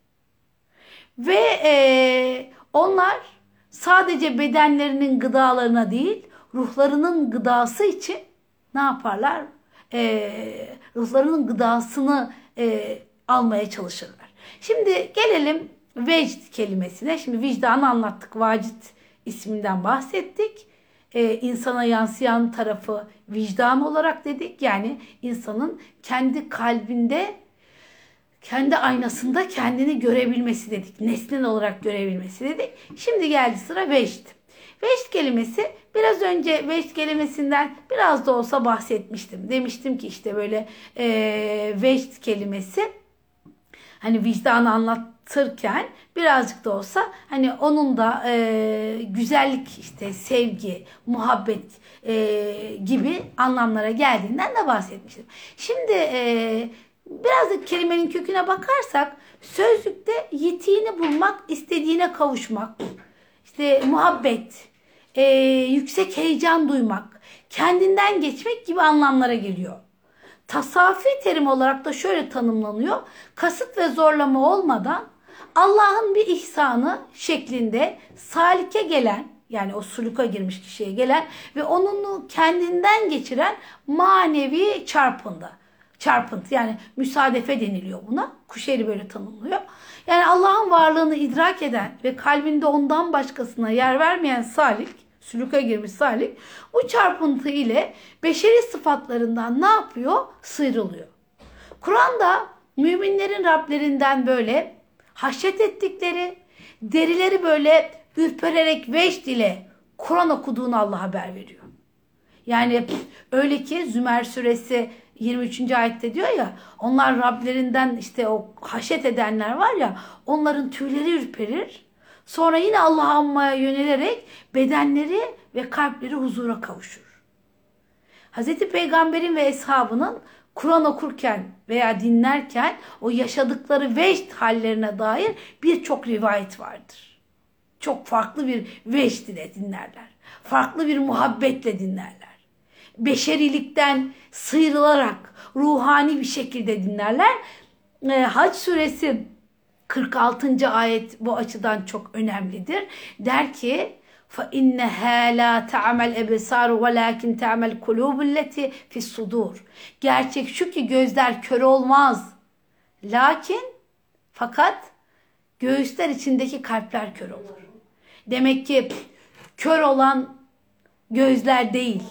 Ve e, Onlar sadece bedenlerinin gıdalarına değil, ruhlarının gıdası için ne yaparlar? Ee, ruhlarının gıdasını e, almaya çalışırlar. Şimdi gelelim vecd kelimesine. Şimdi vicdanı anlattık. Vacit isminden bahsettik. Ee, insana yansıyan tarafı vicdan olarak dedik. Yani insanın kendi kalbinde kendi aynasında kendini görebilmesi dedik. Nesnel olarak görebilmesi dedik. Şimdi geldi sıra vecd. Vecd kelimesi biraz önce vecd kelimesinden biraz da olsa bahsetmiştim. Demiştim ki işte böyle e, vecd kelimesi hani vicdanı anlatırken birazcık da olsa hani onun da e, güzellik işte sevgi, muhabbet e, gibi anlamlara geldiğinden de bahsetmiştim. Şimdi e, biraz da kelimenin köküne bakarsak sözlükte yetiğini bulmak, istediğine kavuşmak, işte muhabbet, e, yüksek heyecan duymak, kendinden geçmek gibi anlamlara geliyor. Tasavvufi terim olarak da şöyle tanımlanıyor. Kasıt ve zorlama olmadan Allah'ın bir ihsanı şeklinde salike gelen yani o suluka girmiş kişiye gelen ve onunu kendinden geçiren manevi çarpında. Çarpıntı yani müsaadefe deniliyor buna. Kuşeri böyle tanımlıyor. Yani Allah'ın varlığını idrak eden ve kalbinde ondan başkasına yer vermeyen salik sülüka girmiş Salih bu çarpıntı ile beşeri sıfatlarından ne yapıyor? Sıyrılıyor. Kur'an'da müminlerin Rablerinden böyle haşyet ettikleri, derileri böyle ürpererek vecd ile Kur'an okuduğunu Allah haber veriyor. Yani öyle ki Zümer suresi 23. ayette diyor ya onlar Rablerinden işte o haşet edenler var ya onların tüyleri ürperir Sonra yine Allah'a anmaya yönelerek bedenleri ve kalpleri huzura kavuşur. Hz. Peygamber'in ve eshabının Kur'an okurken veya dinlerken o yaşadıkları vecd hallerine dair birçok rivayet vardır. Çok farklı bir vecd ile dinlerler. Farklı bir muhabbetle dinlerler. Beşerilikten sıyrılarak ruhani bir şekilde dinlerler. E, Hac suresi 46. ayet bu açıdan çok önemlidir. Der ki فَاِنَّهَا لَا تَعْمَلْ اَبْسَارُ وَلَاكِنْ تَعْمَلْ قُلُوبُ الَّتِي فِي الصُّدُورِ Gerçek şu ki gözler kör olmaz. Lakin fakat göğüsler içindeki kalpler kör olur. Demek ki kör olan gözler değil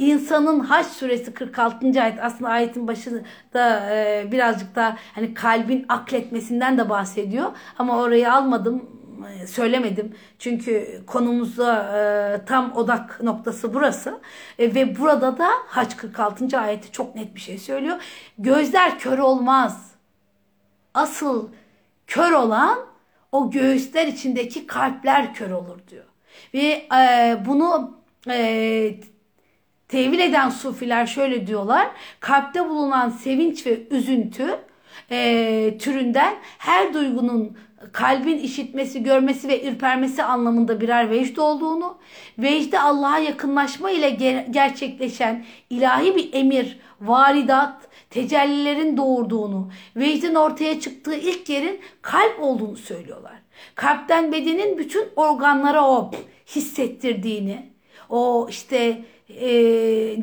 insanın Haç suresi 46. ayet aslında ayetin başında e, birazcık da hani kalbin akletmesinden de bahsediyor. Ama orayı almadım e, söylemedim. Çünkü konumuzda e, tam odak noktası burası. E, ve burada da Haç 46. ayeti çok net bir şey söylüyor. Gözler kör olmaz. Asıl kör olan o göğüsler içindeki kalpler kör olur diyor. Ve e, bunu e, Tevil eden sufiler şöyle diyorlar. Kalpte bulunan sevinç ve üzüntü e, türünden her duygunun kalbin işitmesi, görmesi ve ürpermesi anlamında birer vecd olduğunu, vecde Allah'a yakınlaşma ile ger- gerçekleşen ilahi bir emir, varidat, tecellilerin doğurduğunu, vecdin ortaya çıktığı ilk yerin kalp olduğunu söylüyorlar. Kalpten bedenin bütün organlara o hissettirdiğini, o işte e,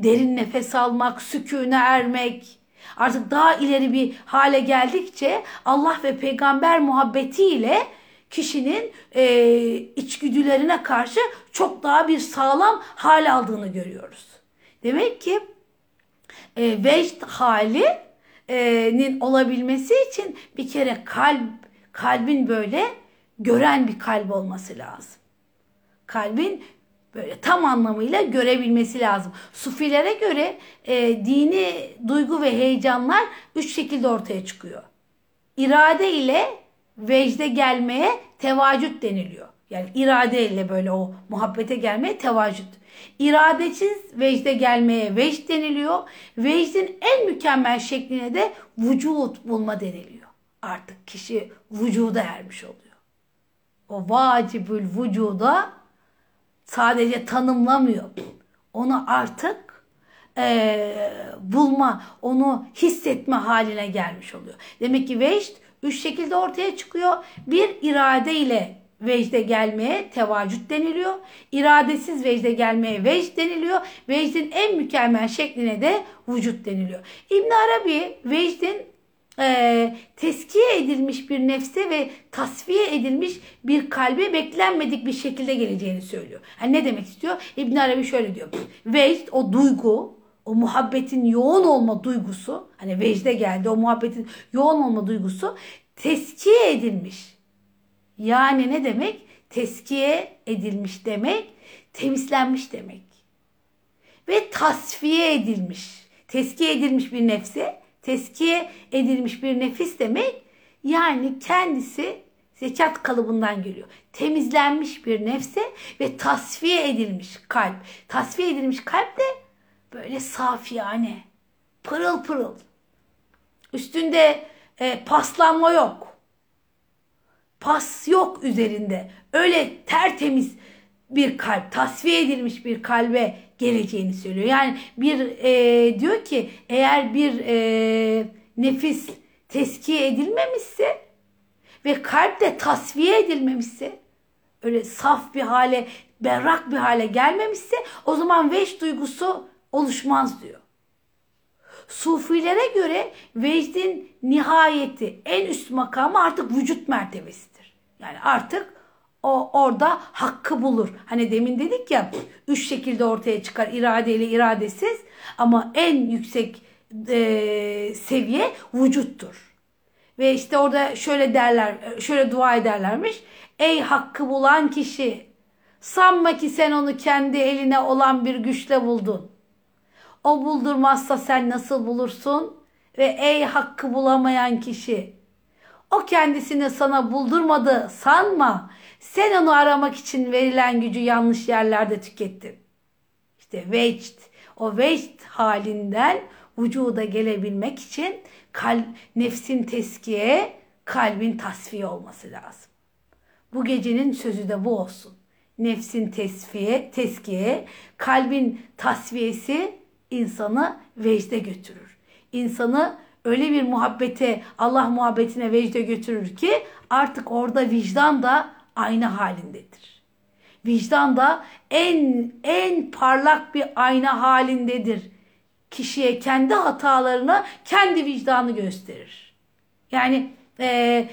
derin nefes almak, sükûne ermek, artık daha ileri bir hale geldikçe Allah ve peygamber muhabbetiyle kişinin e, içgüdülerine karşı çok daha bir sağlam hal aldığını görüyoruz. Demek ki e, vecd halinin olabilmesi için bir kere kalp kalbin böyle gören bir kalp olması lazım. Kalbin böyle tam anlamıyla görebilmesi lazım. Sufilere göre e, dini duygu ve heyecanlar üç şekilde ortaya çıkıyor. İrade ile vecde gelmeye tevacüt deniliyor. Yani irade ile böyle o muhabbete gelmeye tevacüt. İradesiz vecde gelmeye vecd deniliyor. Vecdin en mükemmel şekline de vücut bulma deniliyor. Artık kişi vücuda ermiş oluyor. O vacibül vücuda sadece tanımlamıyor. Onu artık e, bulma, onu hissetme haline gelmiş oluyor. Demek ki vecd üç şekilde ortaya çıkıyor. Bir irade ile vecde gelmeye tevacüt deniliyor. İradesiz vecde gelmeye vecd deniliyor. Vecdin en mükemmel şekline de vücut deniliyor. İbn Arabi vecdin e, teskiye edilmiş bir nefse ve tasfiye edilmiş bir kalbe beklenmedik bir şekilde geleceğini söylüyor. Yani ne demek istiyor? İbn Arabi şöyle diyor. Vecd o duygu, o muhabbetin yoğun olma duygusu, hani vecde geldi o muhabbetin yoğun olma duygusu teskiye edilmiş. Yani ne demek? Teskiye edilmiş demek, temizlenmiş demek. Ve tasfiye edilmiş. Teskiye edilmiş bir nefse, teskiye edilmiş bir nefis demek yani kendisi zekat kalıbından geliyor. Temizlenmiş bir nefse ve tasfiye edilmiş kalp. Tasfiye edilmiş kalp de böyle saf yani. Pırıl pırıl. Üstünde e, paslanma yok. Pas yok üzerinde. Öyle tertemiz bir kalp, tasfiye edilmiş bir kalbe geleceğini söylüyor. Yani bir e, diyor ki eğer bir e, nefis teskiye edilmemişse ve kalp de tasfiye edilmemişse öyle saf bir hale, berrak bir hale gelmemişse o zaman veş duygusu oluşmaz diyor. Sufilere göre vecdin nihayeti, en üst makamı artık vücut mertebesidir. Yani artık o orada hakkı bulur. Hani demin dedik ya üç şekilde ortaya çıkar iradeyle iradesiz ama en yüksek e, seviye vücuttur. Ve işte orada şöyle derler, şöyle dua ederlermiş. Ey hakkı bulan kişi sanma ki sen onu kendi eline olan bir güçle buldun. O buldurmazsa sen nasıl bulursun? Ve ey hakkı bulamayan kişi o kendisini sana buldurmadı sanma. Sen onu aramak için verilen gücü yanlış yerlerde tükettin. İşte vecd, o vecd halinden vücuda gelebilmek için kalp, nefsin teskiye, kalbin tasfiye olması lazım. Bu gecenin sözü de bu olsun. Nefsin tesfiye, teskiye, kalbin tasfiyesi insanı vecde götürür. İnsanı öyle bir muhabbete, Allah muhabbetine vecde götürür ki artık orada vicdan da aynı halindedir. Vicdan da en en parlak bir ayna halindedir. Kişiye kendi hatalarını, kendi vicdanı gösterir. Yani e,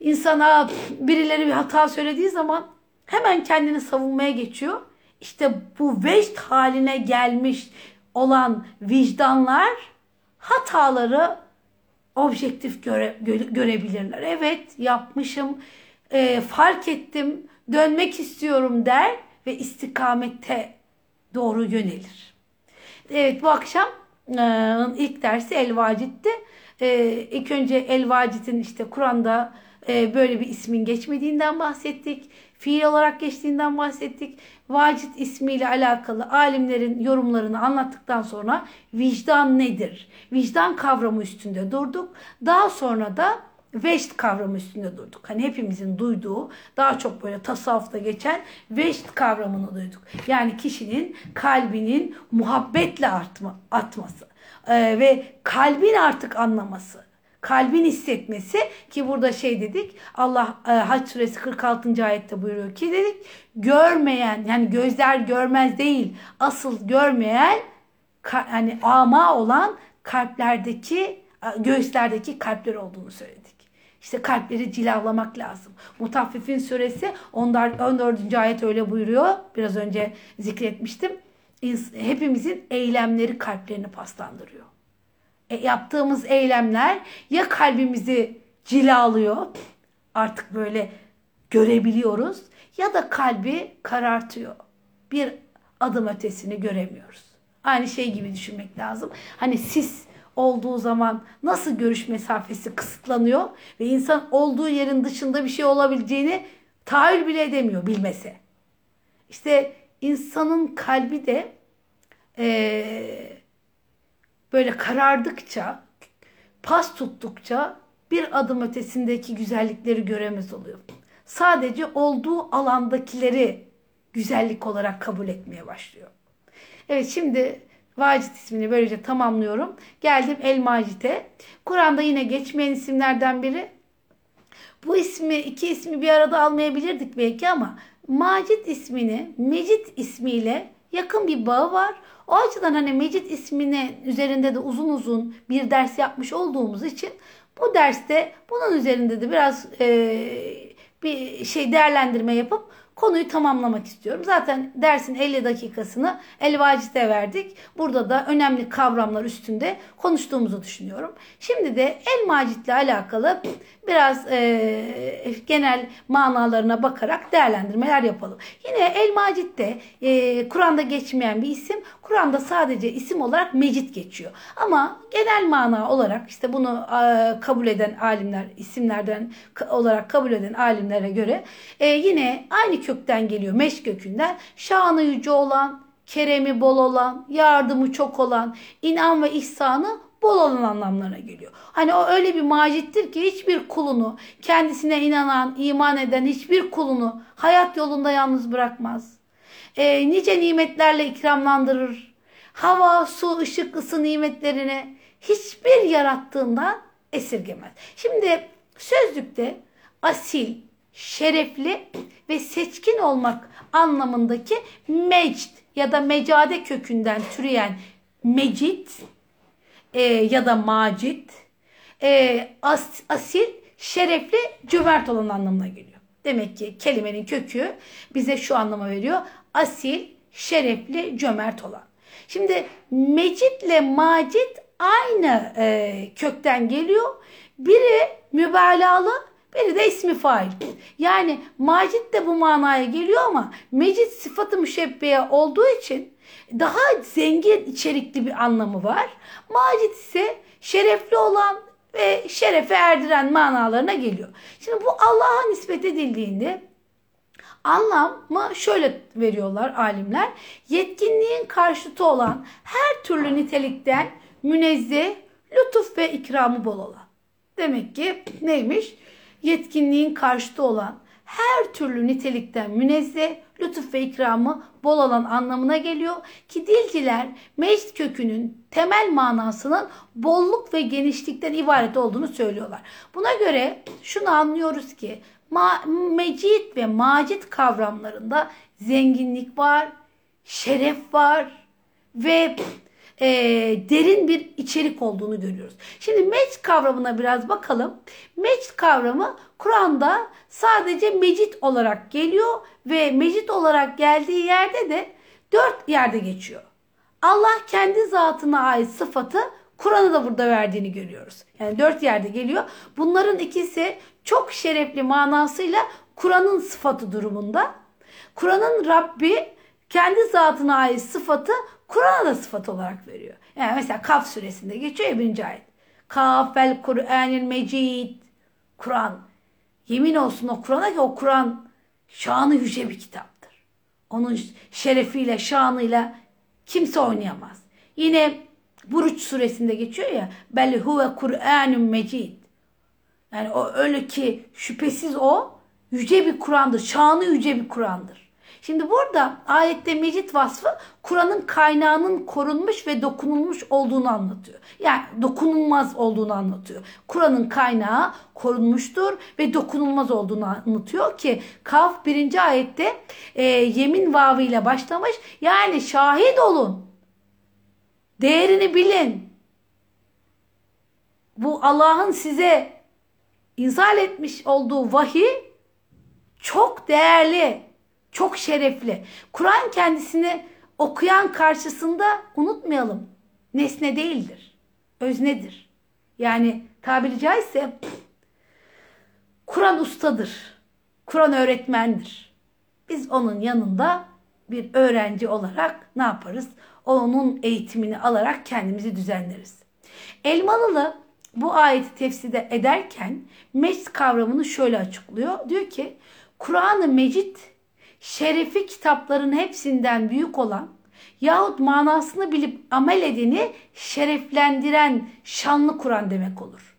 insana birileri bir hata söylediği zaman hemen kendini savunmaya geçiyor. İşte bu vecd haline gelmiş olan vicdanlar hataları objektif göre, göre, görebilirler. Evet yapmışım, e, fark ettim, dönmek istiyorum der ve istikamette doğru yönelir. Evet bu akşam e, ilk dersi El Vacit'ti. E, ilk önce El Vacit'in işte Kur'an'da e, böyle bir ismin geçmediğinden bahsettik. Fiil olarak geçtiğinden bahsettik. Vacit ismiyle alakalı alimlerin yorumlarını anlattıktan sonra vicdan nedir? Vicdan kavramı üstünde durduk. Daha sonra da veşt kavramı üstünde durduk. Hani hepimizin duyduğu daha çok böyle tasavvufta geçen veşt kavramını duyduk. Yani kişinin kalbinin muhabbetle artma, atması ee, ve kalbin artık anlaması kalbin hissetmesi ki burada şey dedik Allah e, Hac suresi 46. ayette buyuruyor ki dedik görmeyen yani gözler görmez değil asıl görmeyen hani ama olan kalplerdeki göğüslerdeki kalpler olduğunu söyledik. İşte kalpleri cilalamak lazım. Mutaffifin suresi 14. ayet öyle buyuruyor. Biraz önce zikretmiştim. Hepimizin eylemleri kalplerini paslandırıyor. E, yaptığımız eylemler ya kalbimizi cilalıyor artık böyle görebiliyoruz ya da kalbi karartıyor. Bir adım ötesini göremiyoruz. Aynı şey gibi düşünmek lazım. Hani sis olduğu zaman nasıl görüş mesafesi kısıtlanıyor ve insan olduğu yerin dışında bir şey olabileceğini tahayyül bile edemiyor bilmese. İşte insanın kalbi de ee, böyle karardıkça, pas tuttukça bir adım ötesindeki güzellikleri göremez oluyor. Sadece olduğu alandakileri güzellik olarak kabul etmeye başlıyor. Evet şimdi Vacit ismini böylece tamamlıyorum. Geldim El Macit'e. Kur'an'da yine geçmeyen isimlerden biri. Bu ismi iki ismi bir arada almayabilirdik belki ama Macit ismini Mecit ismiyle yakın bir bağı var. O açıdan hani Mecit ismini üzerinde de uzun uzun bir ders yapmış olduğumuz için bu derste bunun üzerinde de biraz e, bir şey değerlendirme yapıp konuyu tamamlamak istiyorum. Zaten dersin 50 dakikasını El Vacit'e verdik. Burada da önemli kavramlar üstünde konuştuğumuzu düşünüyorum. Şimdi de El Macit'le alakalı biraz e, genel manalarına bakarak değerlendirmeler yapalım. Yine El Macit de e, Kur'an'da geçmeyen bir isim. Kur'an'da sadece isim olarak Mecit geçiyor. Ama genel mana olarak işte bunu e, kabul eden alimler, isimlerden olarak kabul eden alimlere göre e, yine aynı kökten geliyor. Meş kökünden. Şanı yüce olan, keremi bol olan, yardımı çok olan, inan ve ihsanı bol olan anlamlarına geliyor. Hani o öyle bir macittir ki hiçbir kulunu, kendisine inanan, iman eden hiçbir kulunu hayat yolunda yalnız bırakmaz. E, nice nimetlerle ikramlandırır. Hava, su, ışık, ısı nimetlerini hiçbir yarattığından esirgemez. Şimdi sözlükte asil, şerefli ve seçkin olmak anlamındaki mecd ya da mecade kökünden türeyen mecit e, ya da macit e, as, asil, şerefli, cömert olan anlamına geliyor. Demek ki kelimenin kökü bize şu anlama veriyor. Asil, şerefli, cömert olan. Şimdi mecitle macit aynı e, kökten geliyor. Biri mübalağalı, biri de ismi fail. Yani macit de bu manaya geliyor ama mecit sıfatı müşebbiye olduğu için daha zengin içerikli bir anlamı var. Macit ise şerefli olan ve şerefe erdiren manalarına geliyor. Şimdi bu Allah'a nispet edildiğinde anlamı şöyle veriyorlar alimler. Yetkinliğin karşıtı olan her türlü nitelikten münezzeh, lütuf ve ikramı bol olan. Demek ki neymiş? Yetkinliğin karşıtı olan her türlü nitelikten münezzeh, lütuf ve ikramı bol olan anlamına geliyor ki dilciler mecd kökünün temel manasının bolluk ve genişlikten ibaret olduğunu söylüyorlar. Buna göre şunu anlıyoruz ki ma mecid ve macit kavramlarında zenginlik var, şeref var ve e, derin bir içerik olduğunu görüyoruz. Şimdi mecd kavramına biraz bakalım. Mecd kavramı Kur'an'da sadece mecid olarak geliyor ve mecid olarak geldiği yerde de dört yerde geçiyor. Allah kendi zatına ait sıfatı Kur'an'ı da burada verdiğini görüyoruz. Yani dört yerde geliyor. Bunların ikisi çok şerefli manasıyla Kur'an'ın sıfatı durumunda. Kur'an'ın Rabbi kendi zatına ait sıfatı Kur'an'a da sıfat olarak veriyor. Yani mesela Kaf suresinde geçiyor ya birinci ayet. Kaf vel Kur'anil mecid. Kur'an. Yemin olsun o Kur'an'a ki o Kur'an şanı yüce bir kitaptır. Onun şerefiyle, şanıyla kimse oynayamaz. Yine Buruç suresinde geçiyor ya. Bel huve Kur'anun mecid. Yani o öyle ki şüphesiz o yüce bir Kur'an'dır. Şanı yüce bir Kur'an'dır. Şimdi burada ayette mecit vasfı Kur'an'ın kaynağının korunmuş ve dokunulmuş olduğunu anlatıyor. Yani dokunulmaz olduğunu anlatıyor. Kur'an'ın kaynağı korunmuştur ve dokunulmaz olduğunu anlatıyor ki Kaf birinci ayette e, yemin vavıyla başlamış. Yani şahit olun. Değerini bilin. Bu Allah'ın size inzal etmiş olduğu vahiy çok değerli, çok şerefli. Kur'an kendisini okuyan karşısında unutmayalım. Nesne değildir. Öznedir. Yani tabiri caizse Kur'an ustadır. Kur'an öğretmendir. Biz onun yanında bir öğrenci olarak ne yaparız? Onun eğitimini alarak kendimizi düzenleriz. Elmalılı bu ayeti tefsir ederken meclis kavramını şöyle açıklıyor. Diyor ki Kur'an-ı Mecid şerefi kitapların hepsinden büyük olan yahut manasını bilip amel edeni şereflendiren şanlı Kur'an demek olur.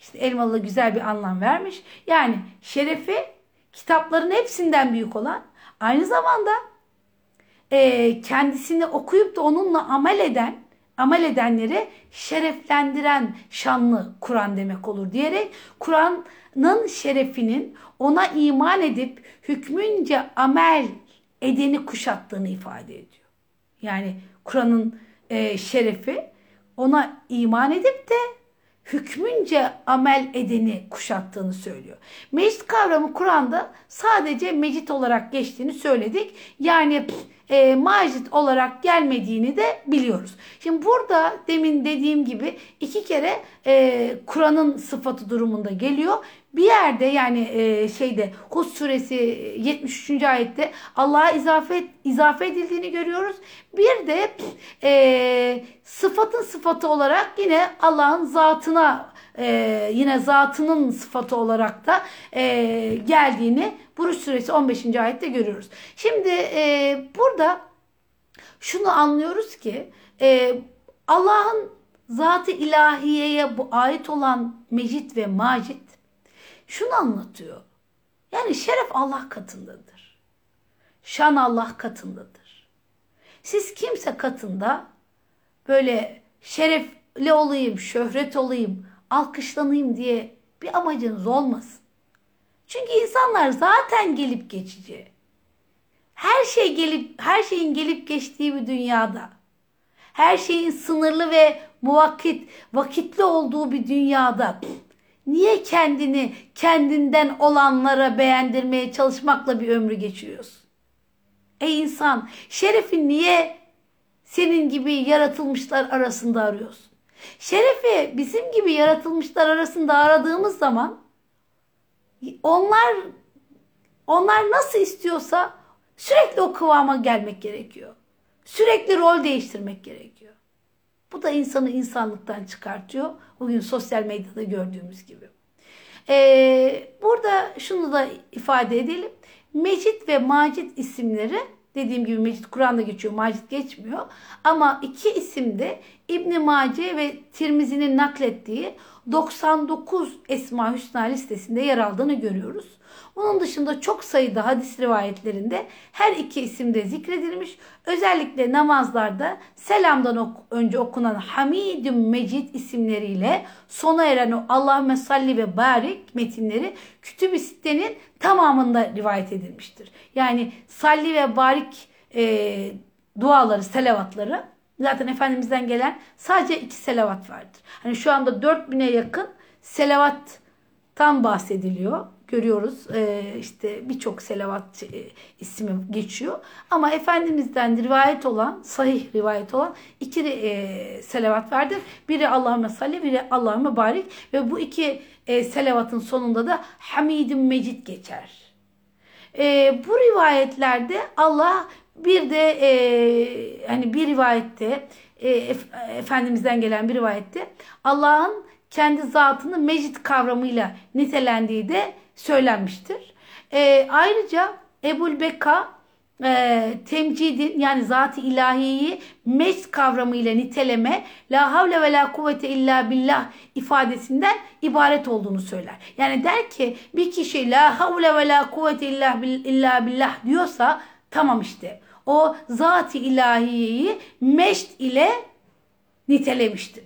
İşte Elmalı güzel bir anlam vermiş. Yani şerefi kitapların hepsinden büyük olan aynı zamanda e, kendisini okuyup da onunla amel eden amel edenleri şereflendiren şanlı Kur'an demek olur diyerek Kur'an'ın şerefinin ona iman edip hükmünce amel edeni kuşattığını ifade ediyor. Yani Kur'an'ın e, şerefi ona iman edip de hükmünce amel edeni kuşattığını söylüyor. Mecit kavramı Kur'an'da sadece mecit olarak geçtiğini söyledik. Yani e, macit olarak gelmediğini de biliyoruz. Şimdi burada demin dediğim gibi iki kere e, Kur'an'ın sıfatı durumunda geliyor. Bir yerde yani e, şeyde Hud suresi 73. ayette Allah'a izafe, izafe edildiğini görüyoruz. Bir de e, sıfatın sıfatı olarak yine Allah'ın zatına e, yine zatının sıfatı olarak da e, geldiğini Buruş suresi 15. ayette görüyoruz. Şimdi e, burada şunu anlıyoruz ki e, Allah'ın zatı ilahiyeye bu ait olan mecit ve macit şunu anlatıyor. Yani şeref Allah katındadır. Şan Allah katındadır. Siz kimse katında böyle şerefli olayım, şöhret olayım, alkışlanayım diye bir amacınız olmasın. Çünkü insanlar zaten gelip geçici. Her şey gelip her şeyin gelip geçtiği bir dünyada. Her şeyin sınırlı ve muvakkit, vakitli olduğu bir dünyada niye kendini kendinden olanlara beğendirmeye çalışmakla bir ömrü geçiriyorsun? Ey insan, şerefi niye senin gibi yaratılmışlar arasında arıyorsun? Şerefi bizim gibi yaratılmışlar arasında aradığımız zaman onlar onlar nasıl istiyorsa sürekli o kıvama gelmek gerekiyor. Sürekli rol değiştirmek gerekiyor. Bu da insanı insanlıktan çıkartıyor. Bugün sosyal medyada gördüğümüz gibi. Ee, burada şunu da ifade edelim. Mecit ve Macit isimleri dediğim gibi Mecit Kur'an'da geçiyor, Macit geçmiyor. Ama iki isim de İbn Mace ve Tirmizi'nin naklettiği 99 Esma Hüsna listesinde yer aldığını görüyoruz. Bunun dışında çok sayıda hadis rivayetlerinde her iki isim de zikredilmiş. Özellikle namazlarda selamdan ok önce okunan Hamidüm Mecid isimleriyle sona eren o Allahümme salli ve barik metinleri Kütüb-i Sitte'nin tamamında rivayet edilmiştir. Yani salli ve barik e, duaları, selavatları Zaten Efendimiz'den gelen sadece iki selavat vardır. Hani şu anda 4000'e yakın selavattan bahsediliyor. Görüyoruz ee, işte birçok selavat e, ismi geçiyor. Ama Efendimiz'den rivayet olan, sahih rivayet olan iki e, selavat vardır. Biri Allahümme salli, biri Allahümme barik. Ve bu iki e, selavatın sonunda da Hamidun Mecid geçer. E, bu rivayetlerde Allah bir de e, hani bir rivayette e, Efendimiz'den gelen bir rivayette Allah'ın kendi zatını mecid kavramıyla nitelendiği de söylenmiştir. E, ayrıca Ebul Beka e, temcidin yani zat-ı ilahiyi mecd kavramıyla niteleme la havle ve la kuvvete illa billah ifadesinden ibaret olduğunu söyler. Yani der ki bir kişi la havle ve la kuvvete illa billah diyorsa tamam işte o zat-ı ilahiyeyi meşt ile nitelemiştir.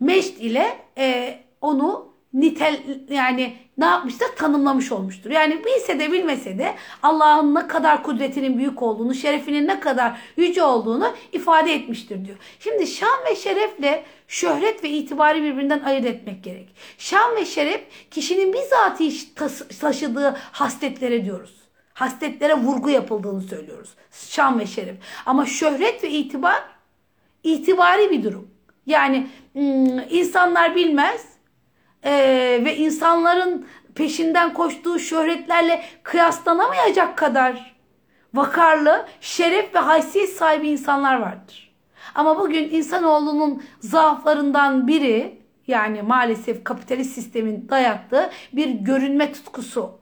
Meşt ile e, onu nitel yani ne yapmıştır? Tanımlamış olmuştur. Yani bilse de bilmese de Allah'ın ne kadar kudretinin büyük olduğunu, şerefinin ne kadar yüce olduğunu ifade etmiştir diyor. Şimdi şan ve şerefle şöhret ve itibarı birbirinden ayırt etmek gerek. Şan ve şeref kişinin bizatihi taşıdığı hasletlere diyoruz hasletlere vurgu yapıldığını söylüyoruz. Şan ve şeref. Ama şöhret ve itibar itibari bir durum. Yani hmm, insanlar bilmez ee, ve insanların peşinden koştuğu şöhretlerle kıyaslanamayacak kadar vakarlı, şeref ve haysiyet sahibi insanlar vardır. Ama bugün insanoğlunun zaaflarından biri yani maalesef kapitalist sistemin dayattığı bir görünme tutkusu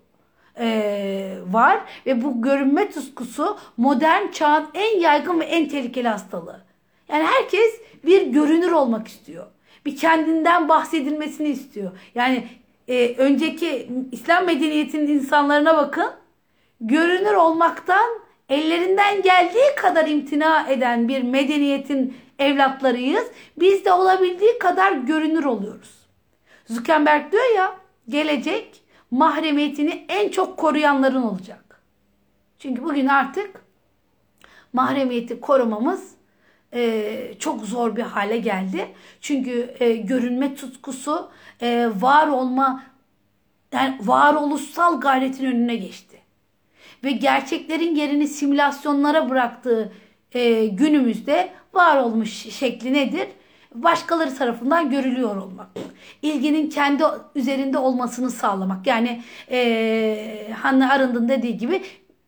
e, var ve bu görünme tutkusu modern çağın en yaygın ve en tehlikeli hastalığı. Yani herkes bir görünür olmak istiyor. Bir kendinden bahsedilmesini istiyor. Yani e, önceki İslam medeniyetinin insanlarına bakın. Görünür olmaktan ellerinden geldiği kadar imtina eden bir medeniyetin evlatlarıyız. Biz de olabildiği kadar görünür oluyoruz. Zuckerberg diyor ya gelecek mahremiyetini en çok koruyanların olacak. Çünkü bugün artık mahremiyeti korumamız e, çok zor bir hale geldi. Çünkü e, görünme tutkusu e, var olma yani varoluşsal gayretin önüne geçti. Ve gerçeklerin yerini simülasyonlara bıraktığı e, günümüzde var olmuş şekli nedir? Başkaları tarafından görülüyor olmak. İlginin kendi üzerinde olmasını sağlamak. Yani e, Hannah Arendt'ın dediği gibi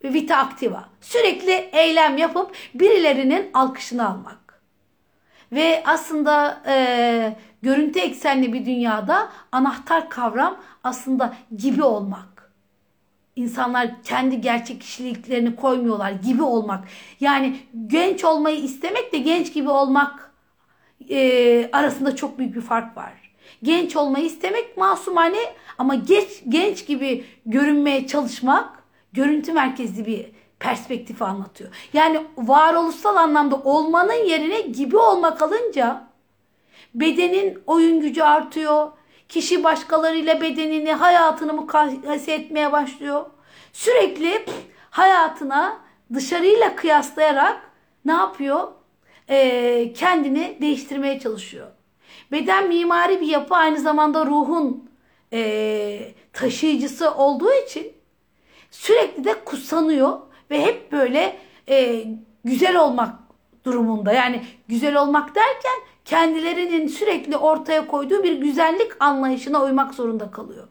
vita activa. Sürekli eylem yapıp birilerinin alkışını almak. Ve aslında e, görüntü eksenli bir dünyada anahtar kavram aslında gibi olmak. İnsanlar kendi gerçek kişiliklerini koymuyorlar gibi olmak. Yani genç olmayı istemek de genç gibi olmak e, arasında çok büyük bir fark var. Genç olmayı istemek masumane ama genç, genç gibi görünmeye çalışmak görüntü merkezli bir perspektifi anlatıyor. Yani varoluşsal anlamda olmanın yerine gibi olmak alınca bedenin oyun gücü artıyor. Kişi başkalarıyla bedenini, hayatını mukayese etmeye başlıyor. Sürekli hayatına dışarıyla kıyaslayarak ne yapıyor? Ee, kendini değiştirmeye çalışıyor. Beden mimari bir yapı aynı zamanda ruhun e, taşıyıcısı olduğu için sürekli de kutsanıyor ve hep böyle e, güzel olmak durumunda. Yani güzel olmak derken kendilerinin sürekli ortaya koyduğu bir güzellik anlayışına uymak zorunda kalıyor.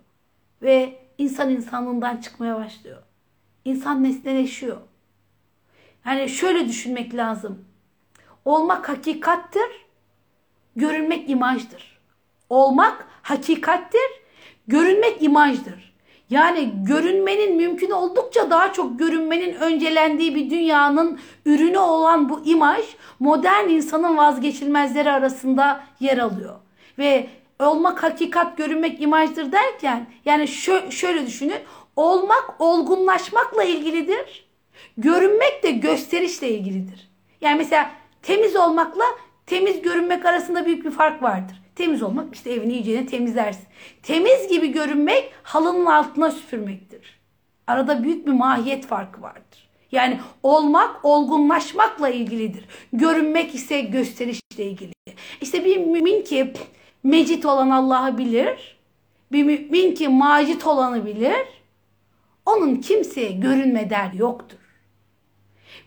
Ve insan insanlığından çıkmaya başlıyor. İnsan nesneleşiyor. Yani şöyle düşünmek lazım. Olmak hakikattir, görünmek imajdır. Olmak hakikattir, görünmek imajdır. Yani görünmenin mümkün oldukça daha çok görünmenin öncelendiği bir dünyanın ürünü olan bu imaj modern insanın vazgeçilmezleri arasında yer alıyor. Ve olmak hakikat görünmek imajdır derken yani şö şöyle düşünün olmak olgunlaşmakla ilgilidir. Görünmek de gösterişle ilgilidir. Yani mesela temiz olmakla temiz görünmek arasında büyük bir fark vardır. Temiz olmak işte evini iyicene temizlersin. Temiz gibi görünmek halının altına süpürmektir. Arada büyük bir mahiyet farkı vardır. Yani olmak olgunlaşmakla ilgilidir. Görünmek ise gösterişle ilgili. İşte bir mümin ki mecit olan Allah'ı bilir. Bir mümin ki macit olanı bilir. Onun kimseye görünme der yoktur.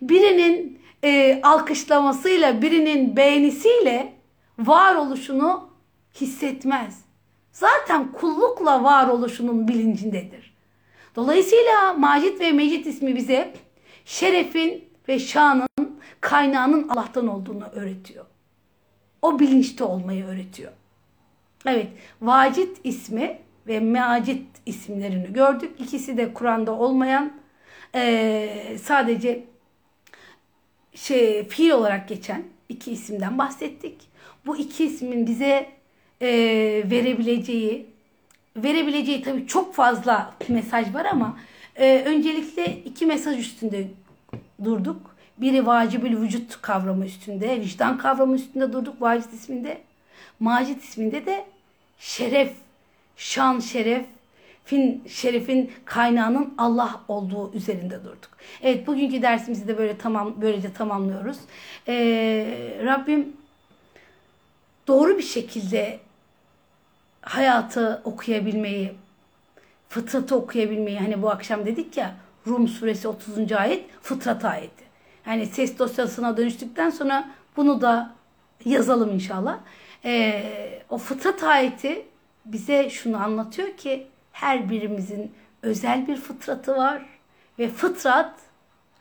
Birinin e, alkışlamasıyla, birinin beğenisiyle varoluşunu hissetmez. Zaten kullukla varoluşunun bilincindedir. Dolayısıyla Macit ve Mecit ismi bize şerefin ve şanın kaynağının Allah'tan olduğunu öğretiyor. O bilinçte olmayı öğretiyor. Evet, Vacit ismi ve Macit isimlerini gördük. İkisi de Kur'an'da olmayan e, sadece şey fiil olarak geçen iki isimden bahsettik. Bu iki ismin bize e, verebileceği, verebileceği tabii çok fazla mesaj var ama e, öncelikle iki mesaj üstünde durduk. Biri vacibül vücut kavramı üstünde, vicdan kavramı üstünde durduk Vacit isminde. Macit isminde de şeref, şan, şeref, fin, şerefin kaynağının Allah olduğu üzerinde durduk. Evet bugünkü dersimizi de böyle tamam böylece tamamlıyoruz. Ee, Rabbim doğru bir şekilde hayatı okuyabilmeyi, fıtratı okuyabilmeyi hani bu akşam dedik ya Rum suresi 30. ayet fıtrat ayeti. Yani ses dosyasına dönüştükten sonra bunu da yazalım inşallah. Ee, o fıtrat ayeti bize şunu anlatıyor ki her birimizin özel bir fıtratı var ve fıtrat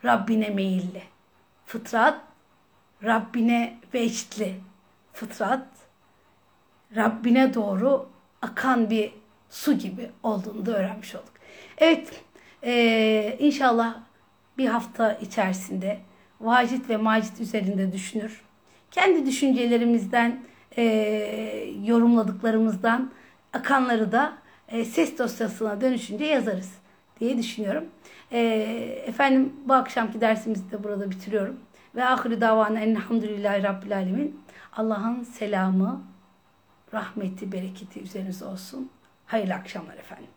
Rabbine meyilli. Fıtrat Rabbine veçli. Fıtrat Rabbine doğru akan bir su gibi olduğunu da öğrenmiş olduk. Evet, e, inşallah bir hafta içerisinde vacit ve macit üzerinde düşünür. Kendi düşüncelerimizden, e, yorumladıklarımızdan akanları da e, ses dosyasına dönüşünce yazarız diye düşünüyorum. E, efendim bu akşamki dersimizi de burada bitiriyorum. Ve ahiri davana elhamdülillahi rabbil alemin. Allah'ın selamı, rahmeti, bereketi üzerinize olsun. Hayırlı akşamlar efendim.